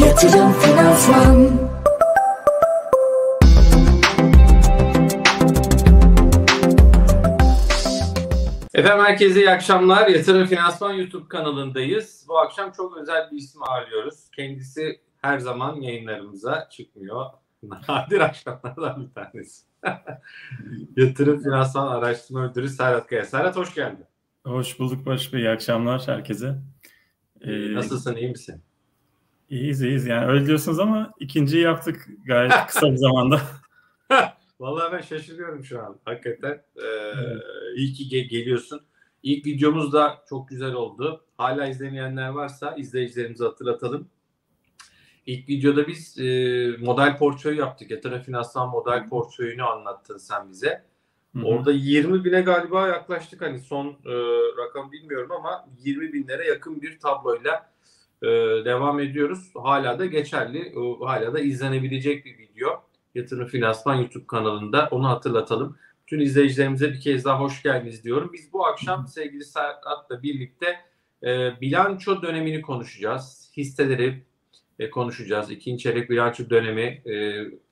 Yatırım Finansman Efendim herkese iyi akşamlar. Yatırım Finansman YouTube kanalındayız. Bu akşam çok özel bir isim ağırlıyoruz. Kendisi her zaman yayınlarımıza çıkmıyor. Nadir akşamlardan bir tanesi. Yatırım Finansman Araştırma Müdürü Serhat Kaya. Serhat hoş geldin. Hoş bulduk Barış Bey. İyi akşamlar herkese. Ee, Nasılsın, iyi misin? İyiyiz, iyiyiz. Yani öyle diyorsunuz ama ikinciyi yaptık gayet kısa bir zamanda. Vallahi ben şaşırıyorum şu an. Hakikaten. Ee, evet. İyi ki ge- geliyorsun. İlk videomuz da çok güzel oldu. Hala izlemeyenler varsa izleyicilerimize hatırlatalım. İlk videoda biz e, model portföy yaptık. Yatırım finansal model portföyünü anlattın sen bize. Hı-hı. Orada 20 bine galiba yaklaştık. Hani son e, rakam bilmiyorum ama 20 binlere yakın bir tabloyla e, devam ediyoruz. Hala da geçerli. E, hala da izlenebilecek bir video. Yatırım Finansman YouTube kanalında. Onu hatırlatalım. Tüm izleyicilerimize bir kez daha hoş geldiniz diyorum. Biz bu akşam sevgili Serhat'la birlikte e, bilanço dönemini konuşacağız. Hisseleri e, konuşacağız. İkinci çeyrek bilanço dönemi e,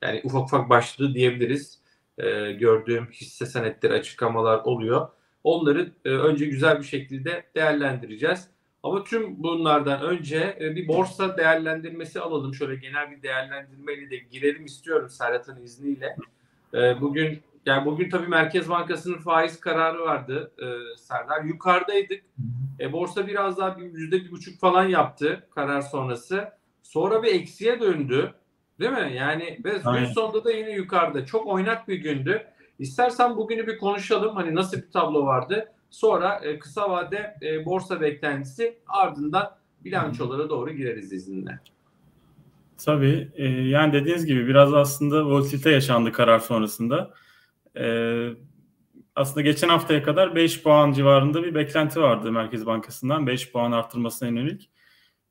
yani ufak ufak başladı diyebiliriz. E, gördüğüm hisse senetleri açıklamalar oluyor. Onları e, önce güzel bir şekilde değerlendireceğiz. Ama tüm bunlardan önce e, bir borsa değerlendirmesi alalım. Şöyle genel bir değerlendirmeyle de girelim istiyorum Serhat'ın izniyle. E, bugün yani bugün tabii Merkez Bankası'nın faiz kararı vardı e, Serdar. Yukarıdaydık. E, borsa biraz daha bir yüzde bir buçuk falan yaptı karar sonrası. Sonra bir eksiye döndü. Değil mi? Yani ve gün sonunda da yine yukarıda. Çok oynak bir gündü. İstersen bugünü bir konuşalım. Hani nasıl bir tablo vardı? Sonra e, kısa vade e, borsa beklentisi ardından bilançolara doğru gireriz izinle. Tabii. E, yani dediğiniz gibi biraz aslında volatilite yaşandı karar sonrasında. E, aslında geçen haftaya kadar 5 puan civarında bir beklenti vardı Merkez Bankası'ndan 5 puan arttırmasına yönelik.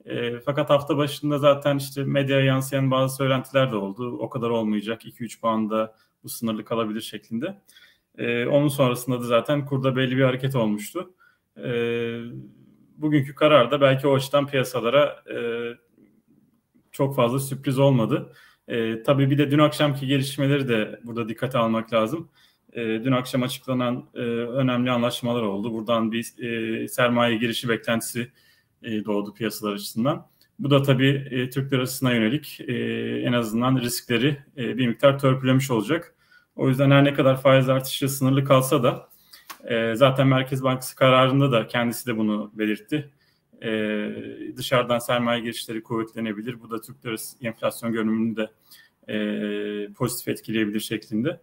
E, fakat hafta başında zaten işte medyaya yansıyan bazı söylentiler de oldu. O kadar olmayacak. 2-3 puanda bu sınırlı kalabilir şeklinde. E, onun sonrasında da zaten kurda belli bir hareket olmuştu. E, bugünkü karar da belki o açıdan piyasalara e, çok fazla sürpriz olmadı. E, tabii bir de dün akşamki gelişmeleri de burada dikkate almak lazım. E, dün akşam açıklanan e, önemli anlaşmalar oldu. Buradan bir e, sermaye girişi beklentisi e, doğdu piyasalar açısından. Bu da tabii e, Türk lirasına yönelik e, en azından riskleri bir miktar törpülemiş olacak. O yüzden her ne kadar faiz artışı sınırlı kalsa da zaten Merkez Bankası kararında da kendisi de bunu belirtti. Dışarıdan sermaye girişleri kuvvetlenebilir. Bu da Türk lirası enflasyon görünümünü de pozitif etkileyebilir şeklinde.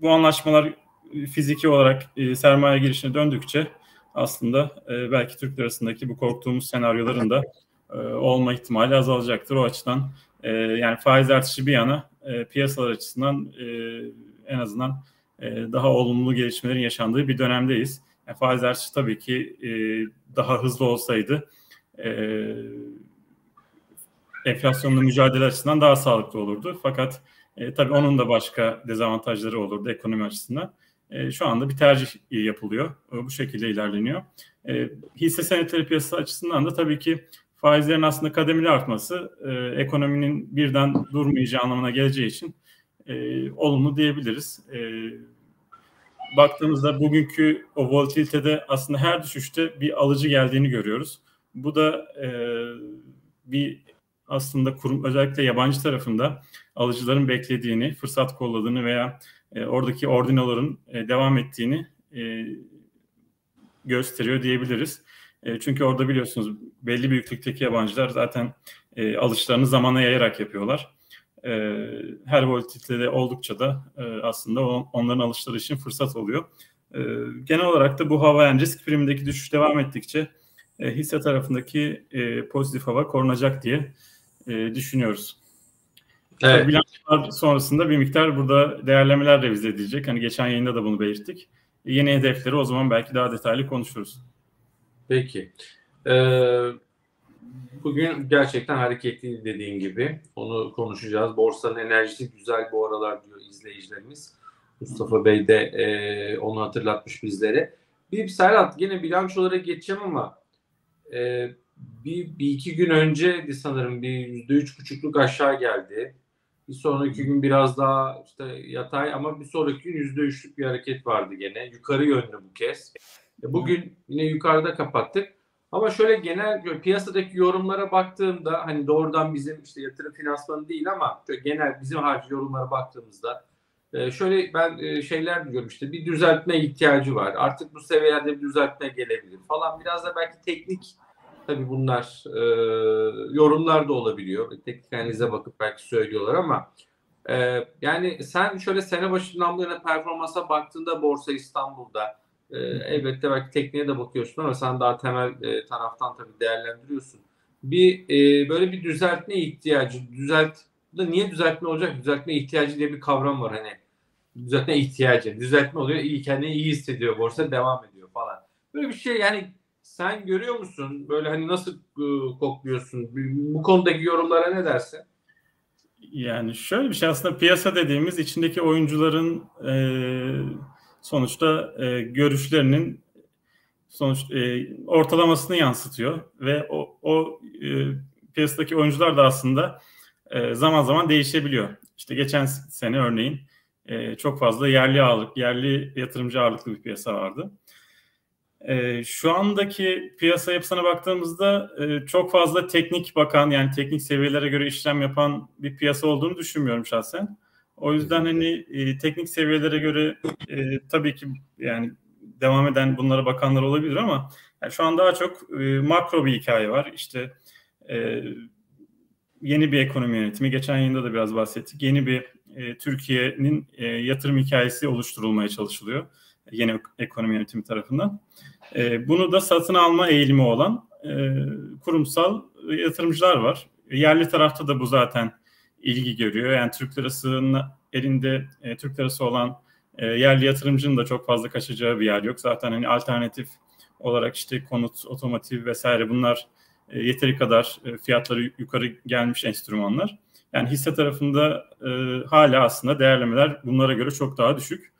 Bu anlaşmalar fiziki olarak sermaye girişine döndükçe aslında e, belki Türk lirasındaki bu korktuğumuz senaryoların da e, olma ihtimali azalacaktır. O açıdan e, yani faiz artışı bir yana e, piyasalar açısından e, en azından e, daha olumlu gelişmelerin yaşandığı bir dönemdeyiz. Yani faiz artışı tabii ki e, daha hızlı olsaydı e, enflasyonla mücadele açısından daha sağlıklı olurdu. Fakat e, tabii onun da başka dezavantajları olurdu ekonomi açısından. E, şu anda bir tercih yapılıyor. E, bu şekilde ilerleniyor. E, hisse senetleri piyasası açısından da tabii ki faizlerin aslında kademeli artması e, ekonominin birden durmayacağı anlamına geleceği için e, olumlu diyebiliriz. E, baktığımızda bugünkü o volatilitede aslında her düşüşte bir alıcı geldiğini görüyoruz. Bu da e, bir aslında kurum özellikle yabancı tarafında alıcıların beklediğini, fırsat kolladığını veya e, oradaki ordinoların e, devam ettiğini e, gösteriyor diyebiliriz. Çünkü orada biliyorsunuz belli büyüklükteki yabancılar zaten e, alışlarını zamana yayarak yapıyorlar. Her volatilitede oldukça da aslında on, onların alışları için fırsat oluyor. Genel olarak da bu hava yani risk primindeki düşüş devam ettikçe hisse tarafındaki pozitif hava korunacak diye düşünüyoruz. Evet. Bilançolar sonrasında bir miktar burada değerlemeler revize edilecek. Hani geçen yayında da bunu belirttik. Yeni hedefleri o zaman belki daha detaylı konuşuruz. Peki. Ee, Bugün gerçekten hareketli dediğin gibi. Onu konuşacağız. Borsanın enerjisi güzel bu aralar diyor izleyicilerimiz. Mustafa Bey de e, onu hatırlatmış bizlere. Bir Serhat yine bilançolara geçeceğim ama e, bir, bir iki gün önce sanırım bir yüzde üç buçukluk aşağı geldi. Bir sonraki gün biraz daha işte yatay ama bir sonraki gün yüzde üçlük bir hareket vardı gene. Yukarı yönlü bu kez. E, bugün yine yukarıda kapattık. Ama şöyle genel piyasadaki yorumlara baktığımda hani doğrudan bizim işte yatırım finansmanı değil ama genel bizim harcı yorumlara baktığımızda e, şöyle ben e, şeyler diyorum işte bir düzeltme ihtiyacı var. Artık bu seviyelerde bir düzeltme gelebilir falan. Biraz da belki teknik tabii bunlar e, yorumlar da olabiliyor. Teknik analize bakıp belki söylüyorlar ama yani sen şöyle sene başından bu yana performansa baktığında Borsa İstanbul'da e, elbette belki tekniğe de bakıyorsun ama sen daha temel e, taraftan tabii değerlendiriyorsun. Bir e, böyle bir düzeltme ihtiyacı, düzelt da niye düzeltme olacak? Düzeltme ihtiyacı diye bir kavram var hani. Düzeltme ihtiyacı. Düzeltme oluyor, iyi kendini iyi hissediyor, borsa devam ediyor falan. Böyle bir şey yani sen görüyor musun? Böyle hani nasıl e, kokluyorsun? Bu konudaki yorumlara ne dersin? Yani şöyle bir şey aslında piyasa dediğimiz içindeki oyuncuların e, sonuçta e, görüşlerinin sonuç e, ortalamasını yansıtıyor ve o, o e, piyasadaki oyuncular da aslında e, zaman zaman değişebiliyor. İşte geçen sene örneğin e, çok fazla yerli ağırlık, yerli yatırımcı ağırlıklı bir piyasa vardı. Şu andaki piyasa yapısına baktığımızda e, çok fazla teknik bakan yani teknik seviyelere göre işlem yapan bir piyasa olduğunu düşünmüyorum şahsen. O yüzden hani e, teknik seviyelere göre e, tabii ki yani devam eden bunlara bakanlar olabilir ama yani şu an daha çok e, makro bir hikaye var. İşte e, yeni bir ekonomi yönetimi, geçen yayında da biraz bahsettik. Yeni bir e, Türkiye'nin e, yatırım hikayesi oluşturulmaya çalışılıyor yeni ekonomi yönetimi tarafından. E, bunu da satın alma eğilimi olan e, kurumsal yatırımcılar var. Yerli tarafta da bu zaten ilgi görüyor. Yani Türk lirasının elinde e, Türk lirası olan e, yerli yatırımcının da çok fazla kaçacağı bir yer yok. Zaten hani alternatif olarak işte konut, otomotiv vesaire bunlar e, yeteri kadar e, fiyatları yukarı gelmiş enstrümanlar. Yani hisse tarafında e, hala aslında değerlemeler bunlara göre çok daha düşük.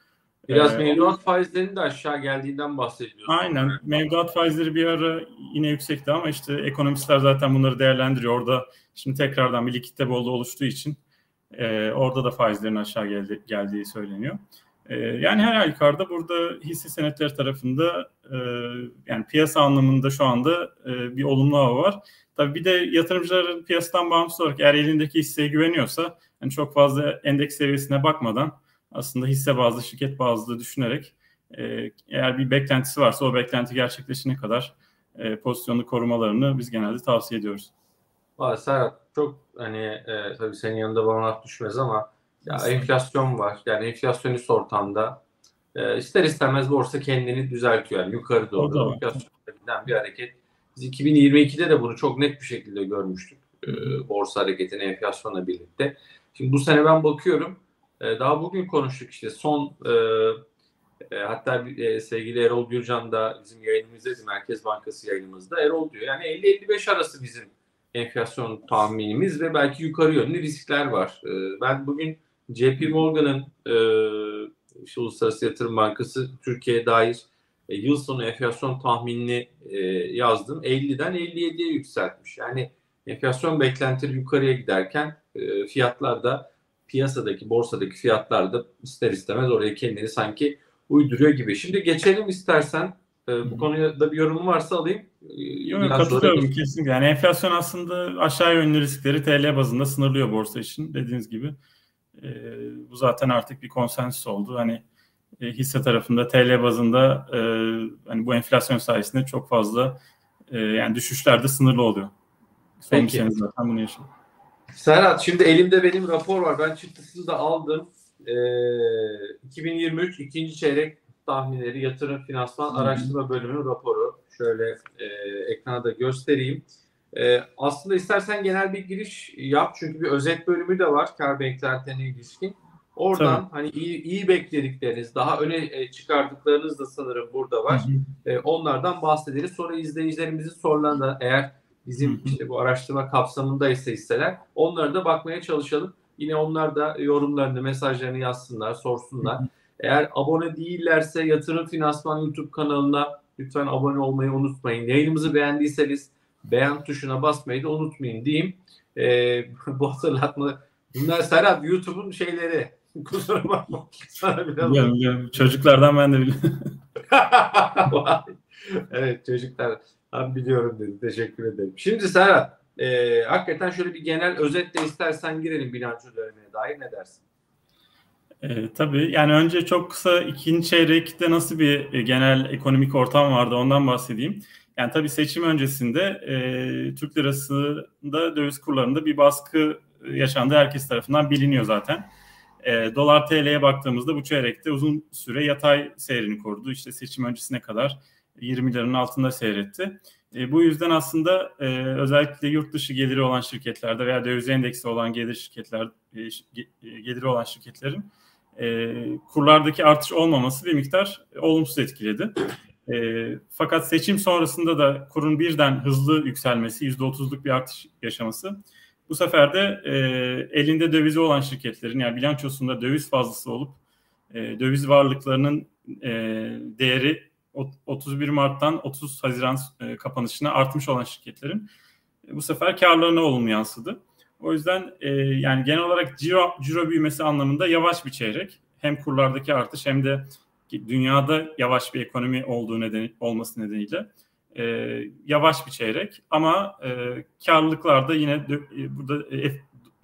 Biraz ee, mevduat faizlerinin de aşağı geldiğinden bahsediyorsun. Aynen. Mevduat faizleri bir ara yine yüksekti ama işte ekonomistler zaten bunları değerlendiriyor. Orada şimdi tekrardan bir likitte bolluğu oluştuğu için e, orada da faizlerin aşağı geldi, geldiği söyleniyor. E, yani her halükarda burada hisse senetleri tarafında e, yani piyasa anlamında şu anda e, bir olumlu hava var. Tabii bir de yatırımcıların piyasadan bağımsız olarak eğer elindeki hisseye güveniyorsa yani çok fazla endeks seviyesine bakmadan aslında hisse bazlı, şirket bazlı düşünerek e, eğer bir beklentisi varsa o beklenti gerçekleşene kadar e, pozisyonu korumalarını biz genelde tavsiye ediyoruz. Valla Serhat çok hani e, tabii senin yanında bana laf düşmez ama ya enflasyon var. Yani enflasyonist ortamda e, ister istemez borsa kendini düzeltiyor. Yani yukarı doğru enflasyondan bir hareket. Biz 2022'de de bunu çok net bir şekilde görmüştük. E, borsa hareketini enflasyonla birlikte. Şimdi bu sene ben bakıyorum e, daha bugün konuştuk işte son e, e, hatta e, sevgili Erol Gürcan da bizim yayınımızdaydı Merkez Bankası yayınımızda. Erol diyor yani 50-55 arası bizim enflasyon tahminimiz ve belki yukarı yönlü riskler var. E, ben bugün JP Morgan'ın e, işte Uluslararası Yatırım Bankası Türkiye'ye dair e, yıl sonu enflasyon tahminini e, yazdım. 50'den 57'ye yükseltmiş. Yani enflasyon beklentileri yukarıya giderken e, fiyatlar da piyasadaki, borsadaki fiyatlar da ister istemez oraya kendini sanki uyduruyor gibi. Şimdi geçelim istersen. E, bu konuya da bir yorum varsa alayım. E, Yok katılıyorum kesinlikle. Yani enflasyon aslında aşağı yönlü riskleri TL bazında sınırlıyor borsa için dediğiniz gibi. E, bu zaten artık bir konsensüs oldu. Hani e, hisse tarafında TL bazında e, hani bu enflasyon sayesinde çok fazla e, yani düşüşler de sınırlı oluyor. Son Peki. sene zaten bunu yaşadık. Serhat şimdi elimde benim rapor var. Ben çıktısını da aldım. Ee, 2023 ikinci çeyrek tahminleri yatırım finansman araştırma bölümünün raporu. Şöyle e, ekrana da göstereyim. E, aslında istersen genel bir giriş yap. Çünkü bir özet bölümü de var kar beklentilerine ilişkin. Oradan Tabii. hani iyi, iyi bekledikleriniz, daha öne e, çıkardıklarınız da sanırım burada var. Hı hı. E, onlardan bahsederiz. Sonra izleyicilerimizin sorularına eğer bizim işte bu araştırma kapsamında ise hisseler onlara da bakmaya çalışalım. Yine onlar da yorumlarını, mesajlarını yazsınlar, sorsunlar. Eğer abone değillerse Yatırım Finansman YouTube kanalına lütfen abone olmayı unutmayın. Yayınımızı beğendiyseniz beğen tuşuna basmayı da unutmayın diyeyim. Ee, bu hatırlatma bunlar Serhat YouTube'un şeyleri. Kusura bakma. Sana biraz biliyorum, biliyorum. Çocuklardan ben de biliyorum. evet çocuklar ben biliyorum dedi. Teşekkür ederim. Şimdi Serhat e, hakikaten şöyle bir genel özetle istersen girelim bilanço dönemine dair ne dersin? E, tabii yani önce çok kısa ikinci çeyrekte nasıl bir e, genel ekonomik ortam vardı ondan bahsedeyim. Yani tabii seçim öncesinde e, Türk lirasında döviz kurlarında bir baskı yaşandı herkes tarafından biliniyor zaten. E, Dolar TL'ye baktığımızda bu çeyrekte uzun süre yatay seyrini korudu. İşte seçim öncesine kadar 20 liranın altında seyretti. E, bu yüzden aslında e, özellikle yurt dışı geliri olan şirketlerde veya döviz endeksi olan gelir şirketler e, e geliri olan şirketlerin e, kurlardaki artış olmaması bir miktar olumsuz etkiledi. E, fakat seçim sonrasında da kurun birden hızlı yükselmesi, %30'luk bir artış yaşaması bu sefer de e, elinde dövizi olan şirketlerin yani bilançosunda döviz fazlası olup e, döviz varlıklarının e, değeri 31 Mart'tan 30 Haziran e, kapanışına artmış olan şirketlerin e, bu sefer karlarına olumlu yansıdı. O yüzden e, yani genel olarak ciro, ciro büyümesi anlamında yavaş bir çeyrek. Hem kurlardaki artış hem de dünyada yavaş bir ekonomi olduğu nedeni, olması nedeniyle yavaş bir çeyrek. Ama e, karlılıklarda yine burada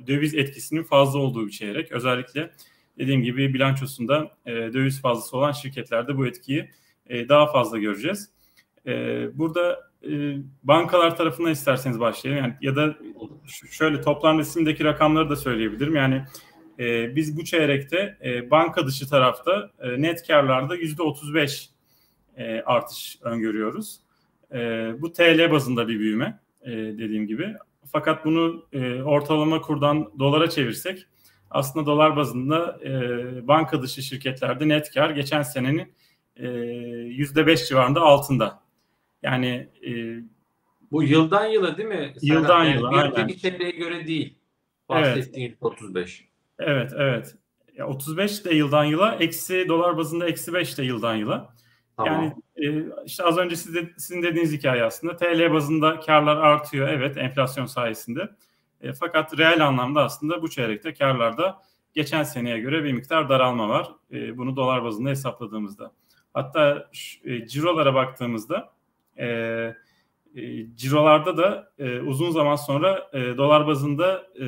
döviz etkisinin fazla olduğu bir çeyrek. Özellikle dediğim gibi bilançosunda döviz fazlası olan şirketlerde bu etkiyi e, daha fazla göreceğiz. E, burada e, bankalar tarafından isterseniz başlayalım. Yani, ya da şöyle toplam resimdeki rakamları da söyleyebilirim. Yani biz bu çeyrekte banka dışı tarafta e, net karlarda yüzde 35 e, artış öngörüyoruz. Bu TL bazında bir büyüme dediğim gibi. Fakat bunu ortalama kurdan dolara çevirsek aslında dolar bazında banka dışı şirketlerde net kar geçen senenin yüzde beş civarında altında. Yani e, bu yıldan yıla değil mi? Yıldan yani yıla. Bir önceki seneye göre değil. Bahsettiğin evet. 35. Evet, evet. Ya 35 de yıldan yıla, eksi dolar bazında eksi 5 de yıldan yıla. Tamam. Yani e, işte az önce siz de, sizin dediğiniz hikaye aslında. TL bazında karlar artıyor evet enflasyon sayesinde. E, fakat reel anlamda aslında bu çeyrekte karlarda geçen seneye göre bir miktar daralma var. E, bunu dolar bazında hesapladığımızda. Hatta e, cirolara baktığımızda e, e, cirolarda da e, uzun zaman sonra e, dolar bazında e,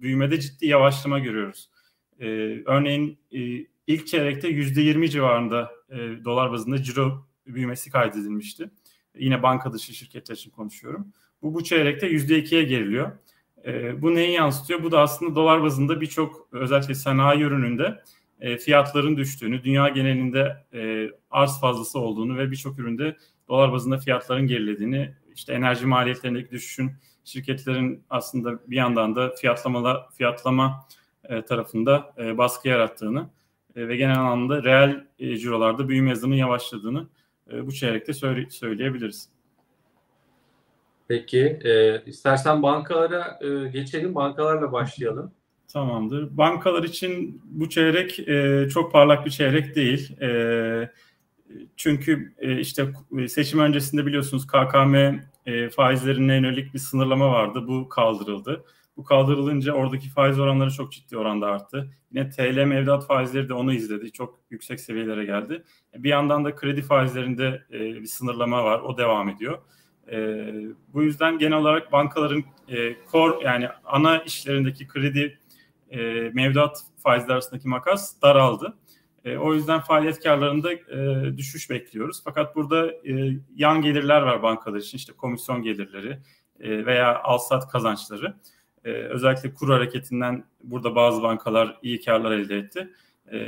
büyümede ciddi yavaşlama görüyoruz. E, örneğin e, ilk çeyrekte yüzde yirmi civarında e, dolar bazında ciro büyümesi kaydedilmişti. Yine banka dışı şirketler için konuşuyorum. Bu bu çeyrekte yüzde ikiye geriliyor. E, bu neyi yansıtıyor? Bu da aslında dolar bazında birçok özellikle sanayi ürününde e, fiyatların düştüğünü, dünya genelinde e, arz fazlası olduğunu ve birçok üründe dolar bazında fiyatların gerilediğini, işte enerji maliyetlerindeki düşüşün şirketlerin aslında bir yandan da fiyatlamalar fiyatlama e, tarafında e, baskı yarattığını ve genel anlamda reel e, cirolarda büyüme hızının yavaşladığını bu çeyrekte söyle, söyleyebiliriz. Peki, e, istersen bankalara e, geçelim, bankalarla başlayalım. Tamamdır. Bankalar için bu çeyrek e, çok parlak bir çeyrek değil. E, çünkü e, işte seçim öncesinde biliyorsunuz KKM e, faizlerine yönelik bir sınırlama vardı. Bu kaldırıldı. Bu kaldırılınca oradaki faiz oranları çok ciddi oranda arttı. Yine TL mevduat faizleri de onu izledi. Çok yüksek seviyelere geldi. Bir yandan da kredi faizlerinde e, bir sınırlama var. O devam ediyor. E, bu yüzden genel olarak bankaların e, core yani ana işlerindeki kredi e, mevduat faizleri arasındaki makas daraldı. E, o yüzden faaliyet karlarında e, düşüş bekliyoruz. Fakat burada e, yan gelirler var bankalar için işte komisyon gelirleri e, veya alsat kazançları. E, özellikle kur hareketinden burada bazı bankalar iyi karlar elde etti. E,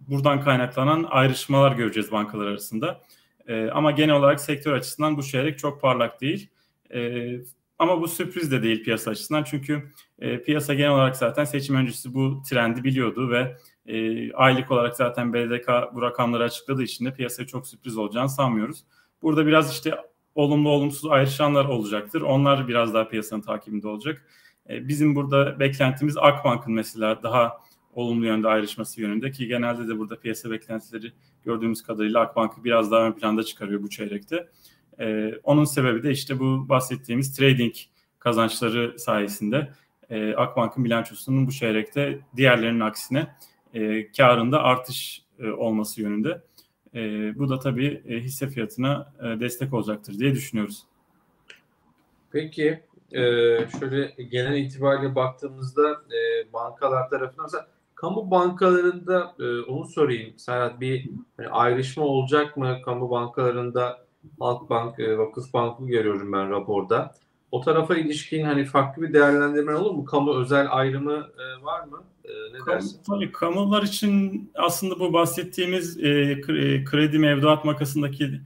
buradan kaynaklanan ayrışmalar göreceğiz bankalar arasında. E, ama genel olarak sektör açısından bu çeyrek çok parlak değil. E, ama bu sürpriz de değil piyasa açısından çünkü e, piyasa genel olarak zaten seçim öncesi bu trendi biliyordu ve e, aylık olarak zaten BDK bu rakamları açıkladığı için de piyasaya çok sürpriz olacağını sanmıyoruz. Burada biraz işte olumlu olumsuz ayrışanlar olacaktır. Onlar biraz daha piyasanın takibinde olacak. E, bizim burada beklentimiz Akbank'ın mesela daha olumlu yönde ayrışması yönünde ki genelde de burada piyasa beklentileri gördüğümüz kadarıyla Akbank'ı biraz daha ön planda çıkarıyor bu çeyrekte. E, onun sebebi de işte bu bahsettiğimiz trading kazançları sayesinde e, Akbank'ın bilançosunun bu çeyrekte diğerlerinin aksine e, karında artış e, olması yönünde. E, bu da tabii e, hisse fiyatına e, destek olacaktır diye düşünüyoruz. Peki e, şöyle genel itibariyle baktığımızda e, bankalar tarafından mesela kamu bankalarında e, onu sorayım Serhat bir hani ayrışma olacak mı kamu bankalarında Halkbank, e, Vakıfbank'ı görüyorum ben raporda. O tarafa ilişkin hani farklı bir değerlendirme olur mu? Kamu özel ayrımı e, var mı? E, ne Kamu, dersin? tabii kamular için aslında bu bahsettiğimiz e, e, kredi mevduat makasındaki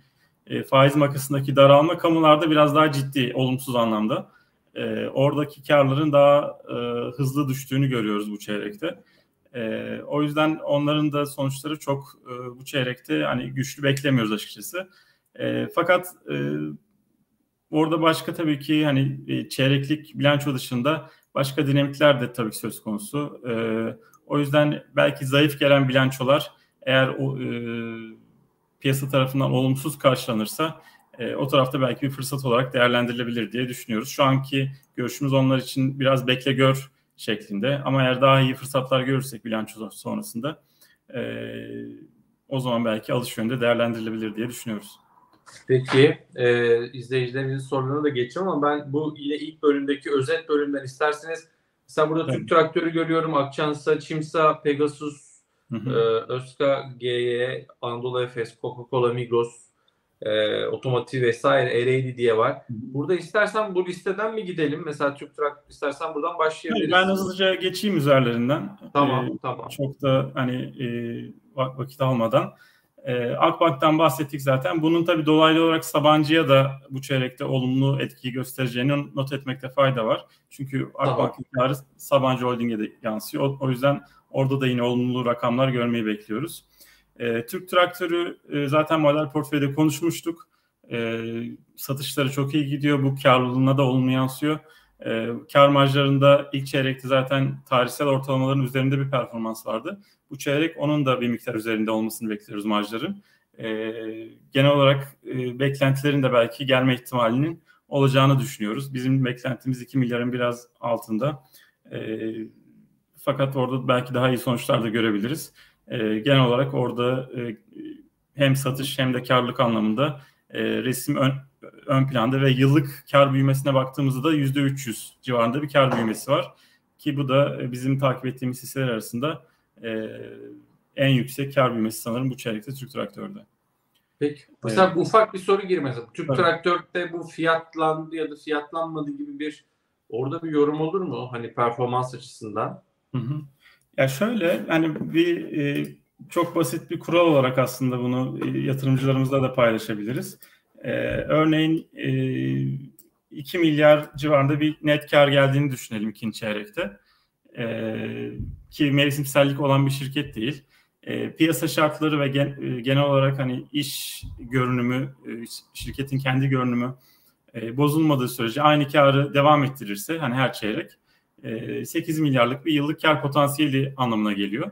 e, faiz makasındaki daralma kamularda biraz daha ciddi, olumsuz anlamda. E, oradaki karların daha e, hızlı düştüğünü görüyoruz bu çeyrekte. E, o yüzden onların da sonuçları çok e, bu çeyrekte hani güçlü beklemiyoruz açıkçası. E, fakat e, orada başka tabii ki hani e, çeyreklik bilanço dışında başka dinamikler de tabii ki söz konusu. E, o yüzden belki zayıf gelen bilançolar eğer o e, piyasa tarafından olumsuz karşılanırsa e, o tarafta belki bir fırsat olarak değerlendirilebilir diye düşünüyoruz. Şu anki görüşümüz onlar için biraz bekle gör şeklinde ama eğer daha iyi fırsatlar görürsek bilanço sonrasında e, o zaman belki alış yönünde değerlendirilebilir diye düşünüyoruz. Peki e, izleyicilerimizin sorularına da geçeceğim ama ben bu yine ilk bölümdeki özet bölümden isterseniz mesela burada Evet. Türk Traktörü görüyorum. Akçansa, Çimsa, Pegasus, Hı hı. e, Özka, GY, Anadolu Efes, Coca-Cola, Migros, e, Otomotiv vesaire, Ereğli diye var. Burada istersen bu listeden mi gidelim? Mesela Türk Traktör istersen buradan başlayabiliriz. Ben hızlıca geçeyim üzerlerinden. Tamam, E, tamam. çok da hani e, vak- vakit almadan. E, Akbank'tan bahsettik zaten. Bunun tabii dolaylı olarak Sabancı'ya da bu çeyrekte olumlu etkiyi göstereceğini not etmekte fayda var. Çünkü Akbank'ın karı Sabancı Holding'e de yansıyor. O, o yüzden orada da yine olumlu rakamlar görmeyi bekliyoruz. E, Türk Traktörü e, zaten model portföyde konuşmuştuk. E, satışları çok iyi gidiyor. Bu karlılığına da olumlu yansıyor. E, kar marjlarında ilk çeyrekte zaten tarihsel ortalamaların üzerinde bir performans vardı. Bu çeyrek onun da bir miktar üzerinde olmasını bekliyoruz marjların. E, genel olarak e, beklentilerin de belki gelme ihtimalinin olacağını düşünüyoruz. Bizim beklentimiz 2 milyarın biraz altında. E, fakat orada belki daha iyi sonuçlar da görebiliriz. E, genel olarak orada e, hem satış hem de karlılık anlamında e, resim ön, ön planda ve yıllık kar büyümesine baktığımızda da %300 civarında bir kar büyümesi var. Ki bu da e, bizim takip ettiğimiz hisseler arasında e, en yüksek kar büyümesi sanırım bu çeyrekte Türk Traktör'de. Peki. Mesela ufak bir soru girmez. Türk Tabii. Traktör'de bu fiyatlandı ya da fiyatlanmadı gibi bir orada bir yorum olur mu? Hani performans açısından. Hı hı. Ya şöyle hani bir e, çok basit bir kural olarak aslında bunu e, yatırımcılarımızla da paylaşabiliriz. E, örneğin e, 2 milyar civarında bir net kar geldiğini düşünelim ikinci çeyrekte. E, ki mevsimsellik olan bir şirket değil. E, piyasa şartları ve gen, e, genel olarak hani iş görünümü, e, şirketin kendi görünümü e, bozulmadığı sürece aynı karı devam ettirirse hani her çeyrek e, 8 milyarlık bir yıllık kar potansiyeli anlamına geliyor.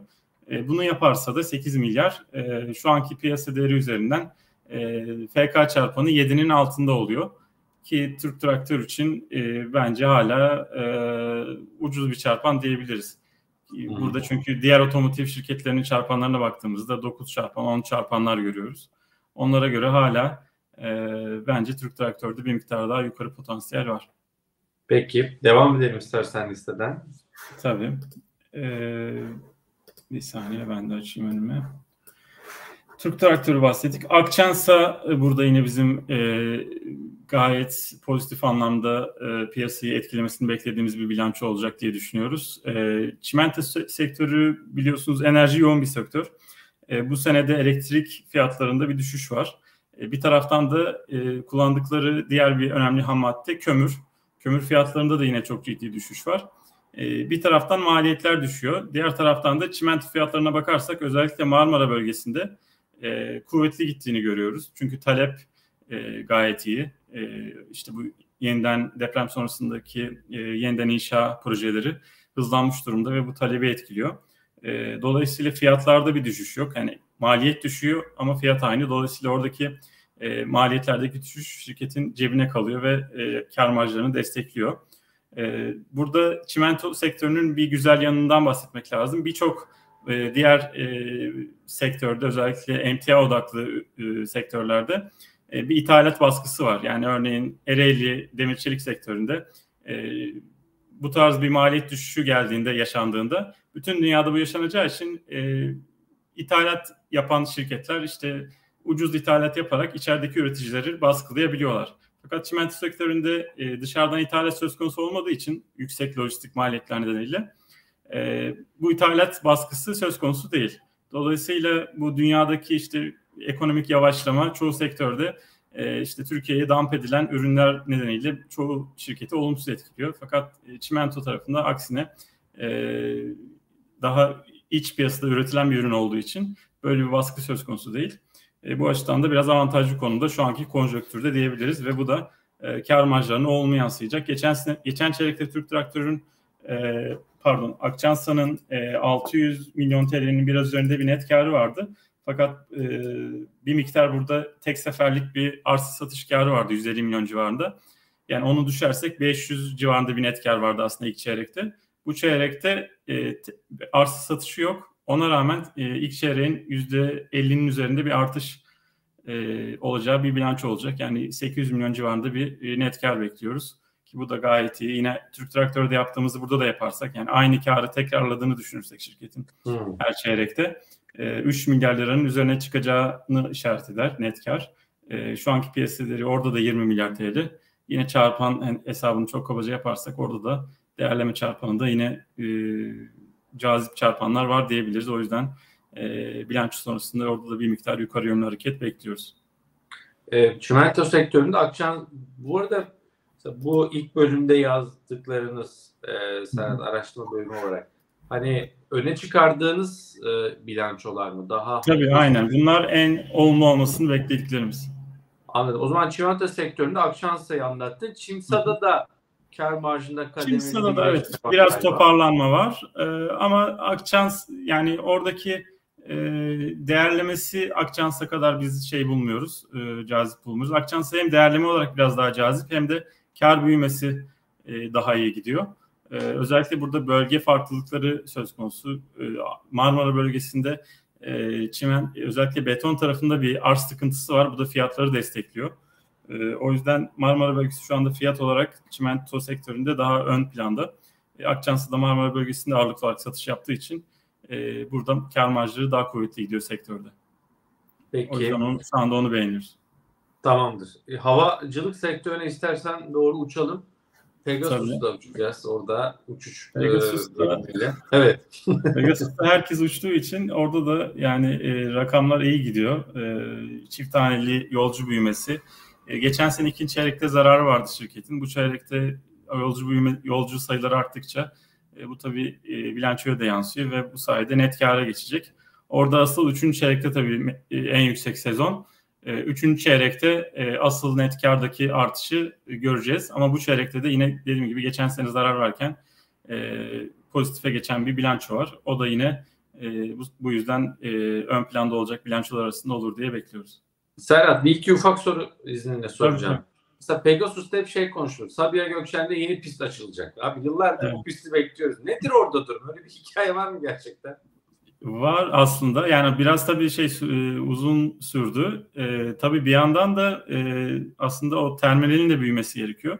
E, bunu yaparsa da 8 milyar e, şu anki piyasa değeri üzerinden e, FK çarpanı 7'nin altında oluyor. Ki Türk Traktör için e, bence hala e, ucuz bir çarpan diyebiliriz. Burada çünkü diğer otomotiv şirketlerinin çarpanlarına baktığımızda 9 çarpan 10 çarpanlar görüyoruz. Onlara göre hala e, bence Türk Traktör'de bir miktar daha yukarı potansiyel var. Peki. Devam edelim istersen listeden. Tabii. Ee, bir saniye ben de açayım önüme. Türk Traktörü bahsettik. Akçansa e, burada yine bizim e, gayet pozitif anlamda e, piyasayı etkilemesini beklediğimiz bir bilanço olacak diye düşünüyoruz. E, çimento se- sektörü biliyorsunuz enerji yoğun bir sektör. E, bu senede elektrik fiyatlarında bir düşüş var. E, bir taraftan da e, kullandıkları diğer bir önemli ham madde kömür. Kömür fiyatlarında da yine çok ciddi düşüş var. E, bir taraftan maliyetler düşüyor. Diğer taraftan da çimento fiyatlarına bakarsak özellikle Marmara bölgesinde e, kuvvetli gittiğini görüyoruz. Çünkü talep e, gayet iyi. E, işte bu yeniden deprem sonrasındaki yeniden inşa projeleri hızlanmış durumda ve bu talebi etkiliyor. Dolayısıyla fiyatlarda bir düşüş yok. Yani maliyet düşüyor ama fiyat aynı. Dolayısıyla oradaki maliyetlerdeki düşüş şirketin cebine kalıyor ve kar marjlarını destekliyor. E, burada çimento sektörünün bir güzel yanından bahsetmek lazım. Birçok e, diğer e, sektörde özellikle emtia odaklı e, sektörlerde e, bir ithalat baskısı var. Yani örneğin Ereğli demir çelik sektöründe bu tarz bir maliyet düşüşü geldiğinde yaşandığında bütün dünyada bu yaşanacağı için ithalat yapan şirketler işte ucuz ithalat yaparak içerideki üreticileri baskılayabiliyorlar. Fakat çimento sektöründe e, dışarıdan ithalat söz konusu olmadığı için yüksek lojistik maliyetler nedeniyle e, bu ithalat baskısı söz konusu değil. Dolayısıyla bu dünyadaki işte ekonomik yavaşlama çoğu sektörde e, işte Türkiye'ye damp edilen ürünler nedeniyle çoğu şirketi olumsuz etkiliyor. Fakat e, çimento tarafında aksine e, daha iç piyasada üretilen bir ürün olduğu için böyle bir baskı söz konusu değil. E, bu açıdan da biraz avantajlı konumda şu anki konjonktürde diyebiliriz ve bu da e, kar marjlarına olumlu yansıyacak. Geçen geçen çeyrekte Türk Traktör'ün e, pardon Akçansa'nın e, 600 milyon TL'nin biraz üzerinde bir net karı vardı. Fakat e, bir miktar burada tek seferlik bir arsa satış karı vardı 150 milyon civarında. Yani onu düşersek 500 civarında bir net kar vardı aslında ilk çeyrekte. Bu çeyrekte e, arsa satışı yok. Ona rağmen e, ilk çeyreğin %50'nin üzerinde bir artış e, olacağı bir bilanço olacak. Yani 800 milyon civarında bir e, net kar bekliyoruz. Ki bu da gayet iyi. Yine Türk Traktör'de yaptığımızı burada da yaparsak yani aynı karı tekrarladığını düşünürsek şirketin hmm. her çeyrekte 3 e, milyar liranın üzerine çıkacağını işaret eder net kar. E, şu anki piyasaları orada da 20 milyar TL. Yine çarpan hesabını çok kabaca yaparsak orada da değerleme çarpanında yine e, cazip çarpanlar var diyebiliriz. O yüzden e, bilanço sonrasında orada da bir miktar yukarı yönlü hareket bekliyoruz. E, çimento sektöründe akşam bu arada bu ilk bölümde yazdıklarınız e, sen araştırma bölümü olarak hani öne çıkardığınız e, bilançolar mı? Daha Tabii aynen. Bunlar en olumlu olmasını beklediklerimiz. Anladım. O zaman çimento sektöründe Akşansa'yı anlattın. Çimsa'da da kar marjında kademeli Çimsa'da da evet biraz toparlanma var. Ee, ama Akçans yani oradaki e, değerlemesi Akçans'a kadar biz şey bulmuyoruz. E, cazip bulmuyoruz. Akçans'a hem değerleme olarak biraz daha cazip hem de kar büyümesi e, daha iyi gidiyor. Ee, özellikle burada bölge farklılıkları söz konusu. Ee, Marmara bölgesinde e, çimen özellikle beton tarafında bir arz sıkıntısı var. Bu da fiyatları destekliyor. Ee, o yüzden Marmara bölgesi şu anda fiyat olarak çimento sektöründe daha ön planda. E, Akçansı da Marmara bölgesinde ağırlıklı olarak satış yaptığı için e, burada kar marjları daha kuvvetli gidiyor sektörde. Peki. O yüzden onu, şu anda onu beğeniyoruz. Tamamdır. E, havacılık sektörüne istersen doğru uçalım. Pegasus'ta uçacağız orada uçuş Pegasus'ta, e, evet. Pegasus'ta herkes uçtuğu için orada da yani e, rakamlar iyi gidiyor. E, çift taneli yolcu büyümesi. E, geçen sene ikinci çeyrekte zararı vardı şirketin. Bu çeyrekte yolcu büyüme, yolcu sayıları arttıkça e, bu tabii e, bilançoya da yansıyor ve bu sayede net kâra geçecek. Orada asıl üçüncü çeyrekte tabii en yüksek sezon. Üçüncü çeyrekte asıl net kardaki artışı göreceğiz. Ama bu çeyrekte de yine dediğim gibi geçen sene zarar verken pozitife geçen bir bilanço var. O da yine bu yüzden ön planda olacak bilançolar arasında olur diye bekliyoruz. Serhat bir iki ufak soru izninle soracağım. Tabii. Mesela Pegasus'ta hep şey konuşulur. Sabiha Gökçen'de yeni pist açılacak. Abi yıllardır evet. bu pisti bekliyoruz. Nedir orada durum? Öyle bir hikaye var mı gerçekten? Var aslında yani biraz tabii şey e, uzun sürdü. E, tabii bir yandan da e, aslında o terminalin de büyümesi gerekiyor.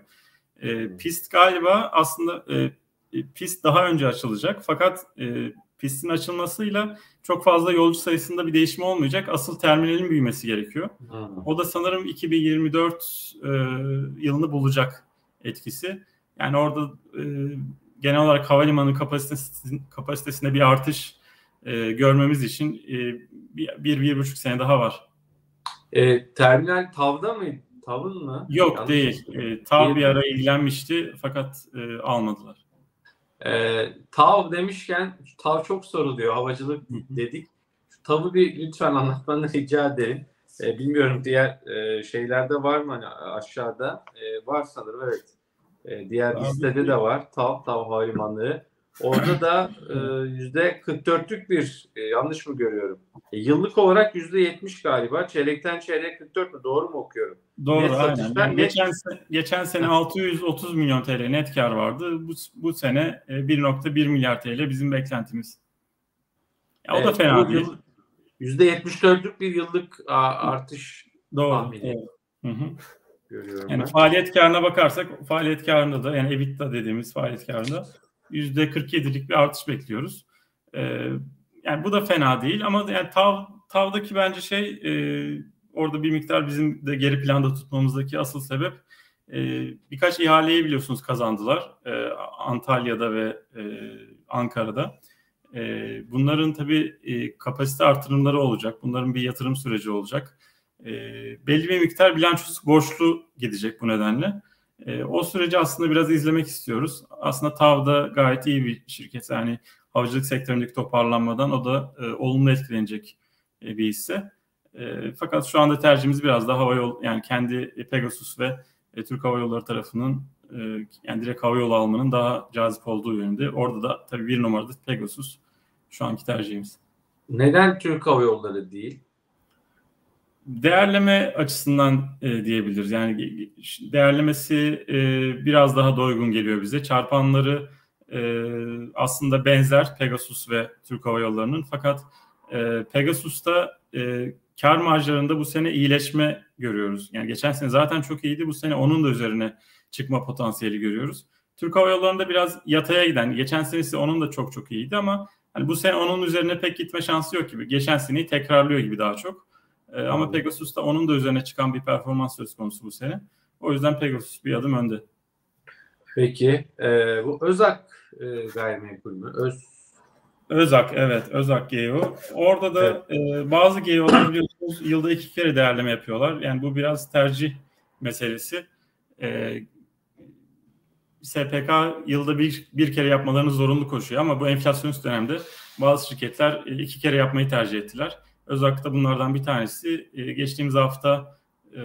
E, pist galiba aslında e, e, pist daha önce açılacak fakat e, pistin açılmasıyla çok fazla yolcu sayısında bir değişim olmayacak. Asıl terminalin büyümesi gerekiyor. Hmm. O da sanırım 2024 e, yılını bulacak etkisi. Yani orada e, genel olarak havalimanı kapasitesinde, kapasitesinde bir artış e, görmemiz için e, bir, bir, bir buçuk sene daha var. E, terminal tavda mı? Tavın mı? Yok Yanlış değil. E, tav bir ara ilgilenmişti fakat e, almadılar. E, tav demişken tav çok soruluyor. Havacılık dedik. Şu tavı bir lütfen anlatmanı rica ederim. E, bilmiyorum diğer e, şeylerde var mı hani aşağıda? E, var sanırım evet. E, diğer Abi, listede de var. Tav, Tav Havalimanı. Orada da e, yüzde 44'lük bir e, yanlış mı görüyorum? E, yıllık olarak yüzde 70 galiba. Çeyrekten çeyreğe 44 mü? Doğru mu okuyorum? Doğru Net aynen. Yani net- geçen, geçen sene 630 milyon TL net kar vardı. Bu, bu sene e, 1.1 milyar TL bizim beklentimiz. Ya, o da Evet, fena bu değil. Yüzde 74'lük bir yıllık artış Doğru. tahmini. doğru. Hı hı. görüyorum Yani ben. faaliyet karına bakarsak faaliyet karında da yani EBITDA dediğimiz faaliyet karında %47'lik bir artış bekliyoruz. Ee, yani bu da fena değil ama yani TAV, TAV'daki bence şey e, orada bir miktar bizim de geri planda tutmamızdaki asıl sebep e, birkaç ihaleyi biliyorsunuz kazandılar e, Antalya'da ve e, Ankara'da. E, bunların tabii e, kapasite artırımları olacak. Bunların bir yatırım süreci olacak. E, belli bir miktar bilançosu borçlu gidecek bu nedenle. E, o süreci aslında biraz izlemek istiyoruz. Aslında TAV'da gayet iyi bir şirket. Yani havacılık sektöründeki toparlanmadan o da e, olumlu etkilenecek e, bir hisse. E, fakat şu anda tercihimiz biraz daha hava yol yani kendi Pegasus ve e, Türk Hava Yolları tarafının e, yani direkt hava yolu almanın daha cazip olduğu yönünde. Orada da tabii bir numarada Pegasus şu anki tercihimiz. Neden Türk Hava Yolları değil? Değerleme açısından e, diyebiliriz. Yani değerlemesi e, biraz daha doygun geliyor bize. Çarpanları e, aslında benzer Pegasus ve Türk Hava Yolları'nın. Fakat e, Pegasus'ta e, kar marjlarında bu sene iyileşme görüyoruz. Yani geçen sene zaten çok iyiydi. Bu sene onun da üzerine çıkma potansiyeli görüyoruz. Türk Hava Yolları'nda biraz yataya giden, geçen senesi onun da çok çok iyiydi ama hani bu sene onun üzerine pek gitme şansı yok gibi. Geçen seneyi tekrarlıyor gibi daha çok. Ee, ama Pegasus'ta onun da üzerine çıkan bir performans söz konusu bu sene. O yüzden Pegasus bir adım önde. Peki e, bu Özak e, gayrimenkul mü? Öz Özak evet Özak GEO. Orada da e, bazı GEO'lar biliyorsunuz yılda iki kere değerleme yapıyorlar. Yani bu biraz tercih meselesi. E, SPK yılda bir, bir kere yapmalarını zorunlu koşuyor ama bu enflasyonist dönemde bazı şirketler e, iki kere yapmayı tercih ettiler. Özak'ta bunlardan bir tanesi. E, geçtiğimiz hafta e,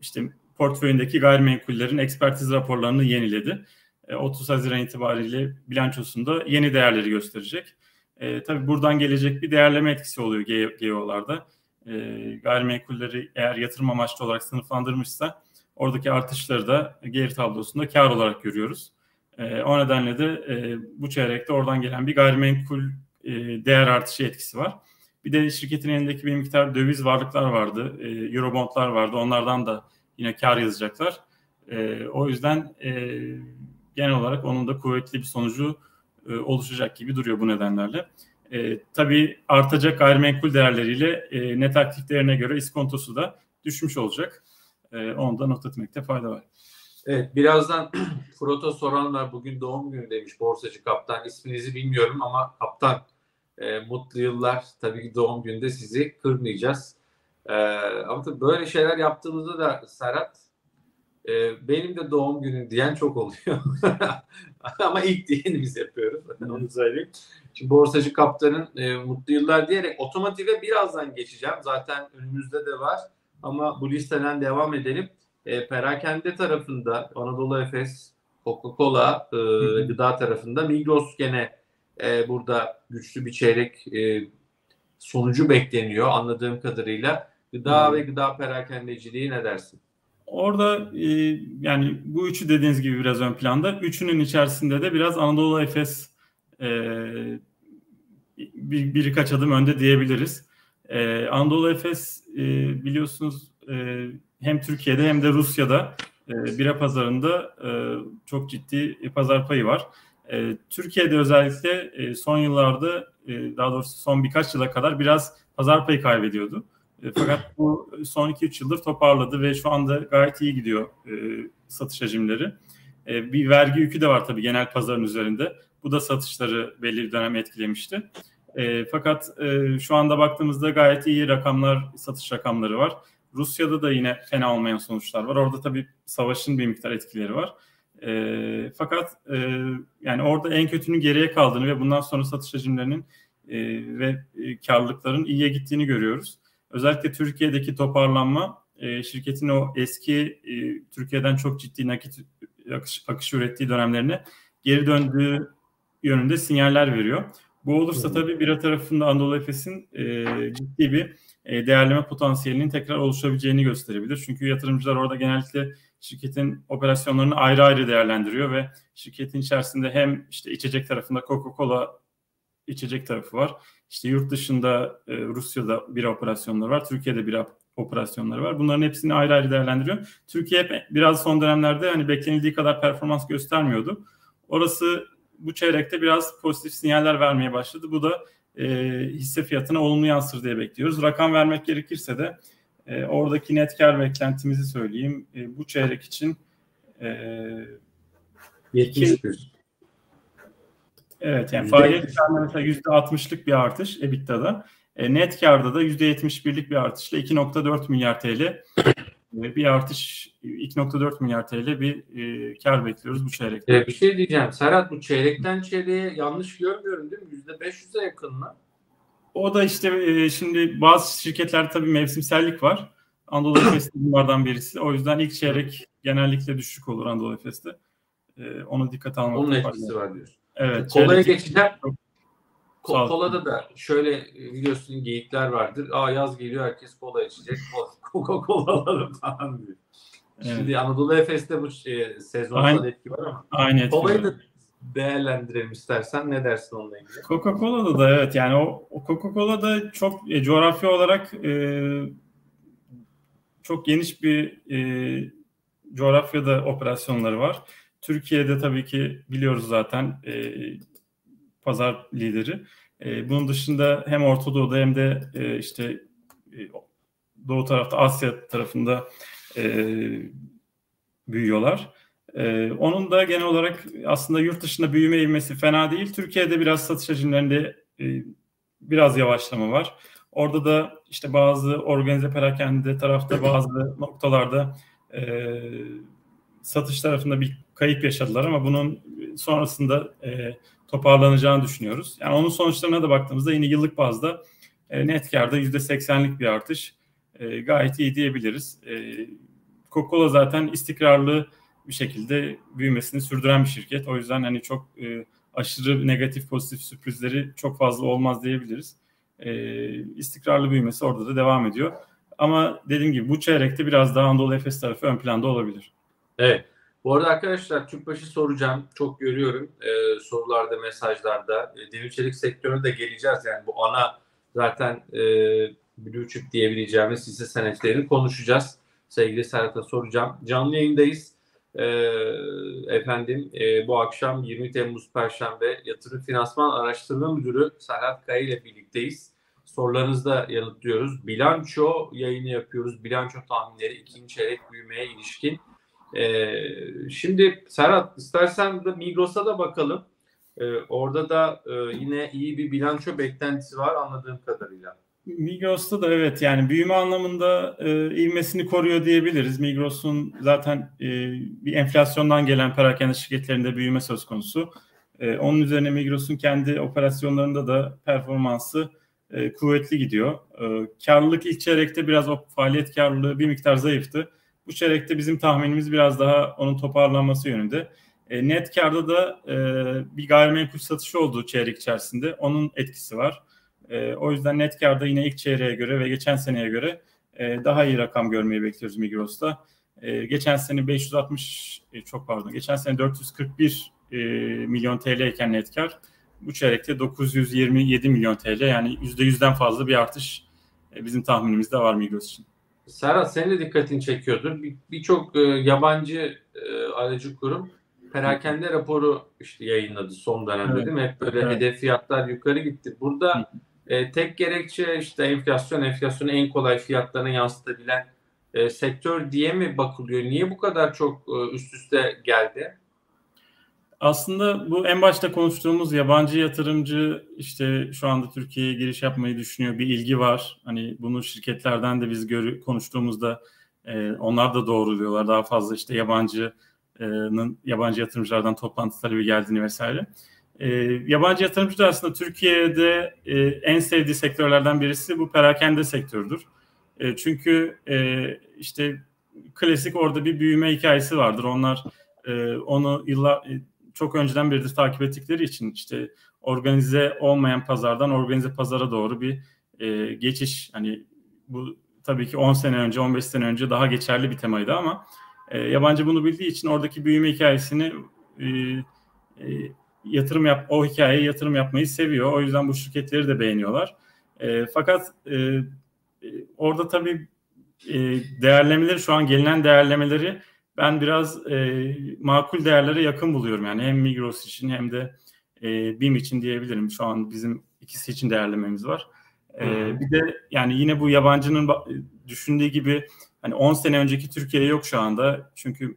işte portföyündeki gayrimenkullerin ekspertiz raporlarını yeniledi. E, 30 Haziran itibariyle bilançosunda yeni değerleri gösterecek. E, tabii buradan gelecek bir değerleme etkisi oluyor GEO'larda. E, gayrimenkulleri eğer yatırım amaçlı olarak sınıflandırmışsa oradaki artışları da geri tablosunda kar olarak görüyoruz. E, o nedenle de e, bu çeyrekte oradan gelen bir gayrimenkul e, değer artışı etkisi var. Bir de şirketin elindeki bir miktar döviz varlıklar vardı. E, Eurobondlar vardı. Onlardan da yine kar yazacaklar. E, o yüzden e, genel olarak onun da kuvvetli bir sonucu e, oluşacak gibi duruyor bu nedenlerle. E, tabii artacak gayrimenkul değerleriyle e, net aktif değerine göre iskontosu da düşmüş olacak. E, onu da not etmekte fayda var. Evet birazdan Froto soranlar bugün doğum günü demiş borsacı kaptan. isminizi bilmiyorum ama kaptan e, mutlu yıllar. Tabii ki doğum gününde sizi kırmayacağız. E, ama tabii böyle şeyler yaptığımızda da Serhat e, benim de doğum günü diyen çok oluyor. ama ilk diyeni biz yapıyoruz. Onu söyleyeyim. Şimdi borsacı kaptanın e, mutlu yıllar diyerek otomotive birazdan geçeceğim. Zaten önümüzde de var. Ama bu listeden devam edelim. E, perakende tarafında Anadolu Efes, Coca-Cola, e, gıda tarafında Migros gene e, burada güçlü bir çeyrek e, sonucu bekleniyor anladığım kadarıyla. Gıda hmm. ve gıda perakendeciliği ne dersin? Orada e, yani bu üçü dediğiniz gibi biraz ön planda. Üçünün içerisinde de biraz Anadolu Efes e, bir, birkaç adım önde diyebiliriz. E, Anadolu Efes e, biliyorsunuz e, hem Türkiye'de hem de Rusya'da e, bira pazarında e, çok ciddi pazar payı var. E, Türkiye'de özellikle e, son yıllarda e, daha doğrusu son birkaç yıla kadar biraz pazar payı kaybediyordu. E, fakat bu son 2-3 yıldır toparladı ve şu anda gayet iyi gidiyor e, satış hacimleri. E, bir vergi yükü de var tabii genel pazarın üzerinde. Bu da satışları belli bir dönem etkilemişti. E, fakat e, şu anda baktığımızda gayet iyi rakamlar, satış rakamları var. Rusya'da da yine fena olmayan sonuçlar var. Orada tabii savaşın bir miktar etkileri var. E, fakat e, yani orada en kötünün geriye kaldığını ve bundan sonra satış hacimlerinin e, ve e, karlılıkların iyiye gittiğini görüyoruz. özellikle Türkiye'deki toparlanma e, şirketin o eski e, Türkiye'den çok ciddi nakit akış, akış ürettiği dönemlerine geri döndüğü yönünde sinyaller veriyor. Bu olursa tabii bir tarafında Anadolu Efes'in e, ciddi bir e, değerleme potansiyelinin tekrar oluşabileceğini gösterebilir. Çünkü yatırımcılar orada genellikle şirketin operasyonlarını ayrı ayrı değerlendiriyor ve şirketin içerisinde hem işte içecek tarafında Coca-Cola içecek tarafı var. İşte yurt dışında e, Rusya'da bir operasyonları var, Türkiye'de bir operasyonları var. Bunların hepsini ayrı ayrı değerlendiriyor. Türkiye hep biraz son dönemlerde hani beklenildiği kadar performans göstermiyordu. Orası bu çeyrekte biraz pozitif sinyaller vermeye başladı. Bu da e, hisse fiyatına olumlu yansır diye bekliyoruz. Rakam vermek gerekirse de e, oradaki net kar beklentimizi söyleyeyim. E, bu çeyrek için e, 71. Evet yani faaliyet karında mesela %60'lık bir artış EBITDA'da. E, net karda da %71'lik bir artışla 2.4 milyar TL e, bir artış 2.4 milyar TL bir e, kar bekliyoruz bu çeyrekte. E, bir şey diyeceğim. Serhat bu çeyrekten çeyreğe yanlış görmüyorum değil mi? %500'e yakın mı? O da işte e, şimdi bazı şirketler tabii mevsimsellik var. Anadolu Efes bunlardan birisi. O yüzden ilk çeyrek genellikle düşük olur Anadolu Efes'te. E, onu dikkat almak Onun etkisi var diyorsun. Evet. Kolaya geçeceğim. Sağ Kolada da şöyle biliyorsun geyikler vardır. Aa yaz geliyor herkes kola içecek. Coca-Cola alalım falan diyor. Evet. Şimdi Anadolu Efes'te bu şey, sezonsal Aynı- etki var ama. Aynı etki Kolayı da değerlendirelim istersen. Ne dersin onunla ilgili? Coca-Cola'da da evet yani o, o Coca-Cola'da çok e, coğrafya olarak e, çok geniş bir e, coğrafyada operasyonları var. Türkiye'de tabii ki biliyoruz zaten e, pazar lideri. E, bunun dışında hem Orta Doğu'da hem de e, işte e, Doğu tarafta Asya tarafında e, büyüyorlar. E, onun da genel olarak aslında yurt dışında büyüme ivmesi fena değil. Türkiye'de biraz satış hacimlerinde e, biraz yavaşlama var. Orada da işte bazı organize perakende tarafta bazı noktalarda e, satış tarafında bir kayıp yaşadılar ama bunun sonrasında e, toparlanacağını düşünüyoruz. Yani onun sonuçlarına da baktığımızda yine yıllık bazda e, net karda %80'lik bir artış e, gayet iyi diyebiliriz. E, Coca-Cola zaten istikrarlı bir şekilde büyümesini sürdüren bir şirket. O yüzden hani çok e, aşırı negatif pozitif sürprizleri çok fazla olmaz diyebiliriz. E, istikrarlı büyümesi orada da devam ediyor. Ama dediğim gibi bu çeyrekte biraz daha Anadolu Efes tarafı ön planda olabilir. Evet. Bu arada arkadaşlar Tüpraş'ı soracağım. Çok görüyorum e, sorularda, mesajlarda. E, demir çelik sektörüne de geleceğiz. Yani bu ana zaten e, blue chip diyebileceğimiz hisse senetlerini konuşacağız. Sevgili Serhat'a soracağım. Canlı yayındayız. E, efendim e, bu akşam 20 Temmuz Perşembe Yatırım Finansman Araştırma Müdürü Serhat Kaya ile birlikteyiz. Sorularınızı da yanıtlıyoruz. Bilanço yayını yapıyoruz. Bilanço tahminleri ikinci çeyrek büyümeye ilişkin. Ee, şimdi Serhat istersen de Migros'a da bakalım. Ee, orada da e, yine iyi bir bilanço beklentisi var anladığım kadarıyla. Migros'ta da evet yani büyüme anlamında e, ivmesini koruyor diyebiliriz. Migros'un zaten e, bir enflasyondan gelen perakende şirketlerinde büyüme söz konusu. E, onun üzerine Migros'un kendi operasyonlarında da performansı e, kuvvetli gidiyor. E, karlılık ilk çeyrekte biraz o faaliyet karlılığı bir miktar zayıftı. Bu çeyrekte bizim tahminimiz biraz daha onun toparlanması yönünde. E, net karda da e, bir gayrimenkul satışı olduğu çeyrek içerisinde onun etkisi var. E, o yüzden net karda yine ilk çeyreğe göre ve geçen seneye göre e, daha iyi rakam görmeyi bekliyoruz Migros'ta. E, geçen sene 560 e, çok pardon geçen sene 441 e, milyon TL iken net kar bu çeyrekte 927 milyon TL yani %100'den fazla bir artış e, bizim tahminimizde var Migros için. Serhat senin de dikkatini çekiyordur. Bir- Birçok e, yabancı e, aracı kurum perakende raporu işte yayınladı son dönemde Evet. değil mi? Hep böyle Evet. hedef fiyatlar yukarı gitti. Burada e, tek gerekçe işte enflasyon, enflasyonu en kolay fiyatlarına yansıtabilen e, sektör diye mi bakılıyor? Niye bu kadar çok e, üst üste geldi? Aslında bu en başta konuştuğumuz yabancı yatırımcı işte şu anda Türkiye'ye giriş yapmayı düşünüyor bir ilgi var. Hani bunu şirketlerden de biz görü konuştuğumuzda e, onlar da doğruluyorlar. Daha fazla işte yabancının yabancı yatırımcılardan toplantı talebi geldiğini vesaire. E, yabancı yatırımcı da aslında Türkiye'de e, en sevdiği sektörlerden birisi bu perakende sektörüdür. E, çünkü e, işte klasik orada bir büyüme hikayesi vardır. Onlar e, onu yıllar e, çok önceden beridir takip ettikleri için işte organize olmayan pazardan organize pazara doğru bir e, geçiş hani bu tabii ki 10 sene önce 15 sene önce daha geçerli bir temaydı ama e, yabancı bunu bildiği için oradaki büyüme hikayesini e, e, yatırım yap o hikayeye yatırım yapmayı seviyor. O yüzden bu şirketleri de beğeniyorlar. E, fakat e, e orada tabii e, değerlemeleri şu an gelinen değerlemeleri ben biraz e, makul değerlere yakın buluyorum. Yani hem Migros için hem de e, BİM için diyebilirim. Şu an bizim ikisi için değerlememiz var. E, bir de yani yine bu yabancının düşündüğü gibi hani 10 sene önceki Türkiye yok şu anda. Çünkü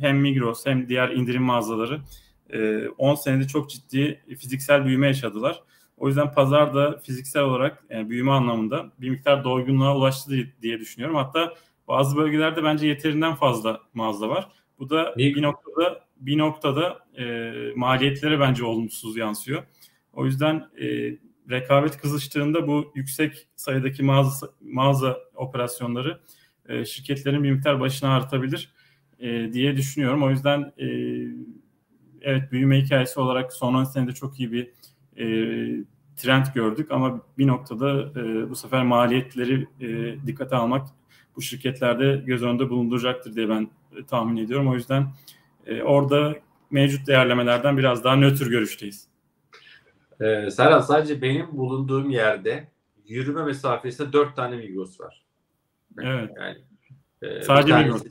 hem Migros hem diğer indirim mağazaları 10 e, senede çok ciddi fiziksel büyüme yaşadılar. O yüzden pazar da fiziksel olarak yani büyüme anlamında bir miktar doygunluğa ulaştı diye düşünüyorum. Hatta bazı bölgelerde bence yeterinden fazla mağaza var. Bu da bir noktada bir noktada e, maliyetlere bence olumsuz yansıyor. O yüzden e, rekabet kızıştığında bu yüksek sayıdaki mağaza, mağaza operasyonları e, şirketlerin bir miktar başına artabilir e, diye düşünüyorum. O yüzden e, evet büyüme hikayesi olarak son 10 senede çok iyi bir e, trend gördük ama bir noktada e, bu sefer maliyetleri e, dikkate almak bu şirketlerde göz önünde bulunduracaktır diye ben e, tahmin ediyorum. O yüzden e, orada mevcut değerlemelerden biraz daha nötr görüşteyiz. Ee, Serhat sadece benim bulunduğum yerde yürüme mesafesinde dört tane Migros var. Evet. Yani, e, sadece Migros.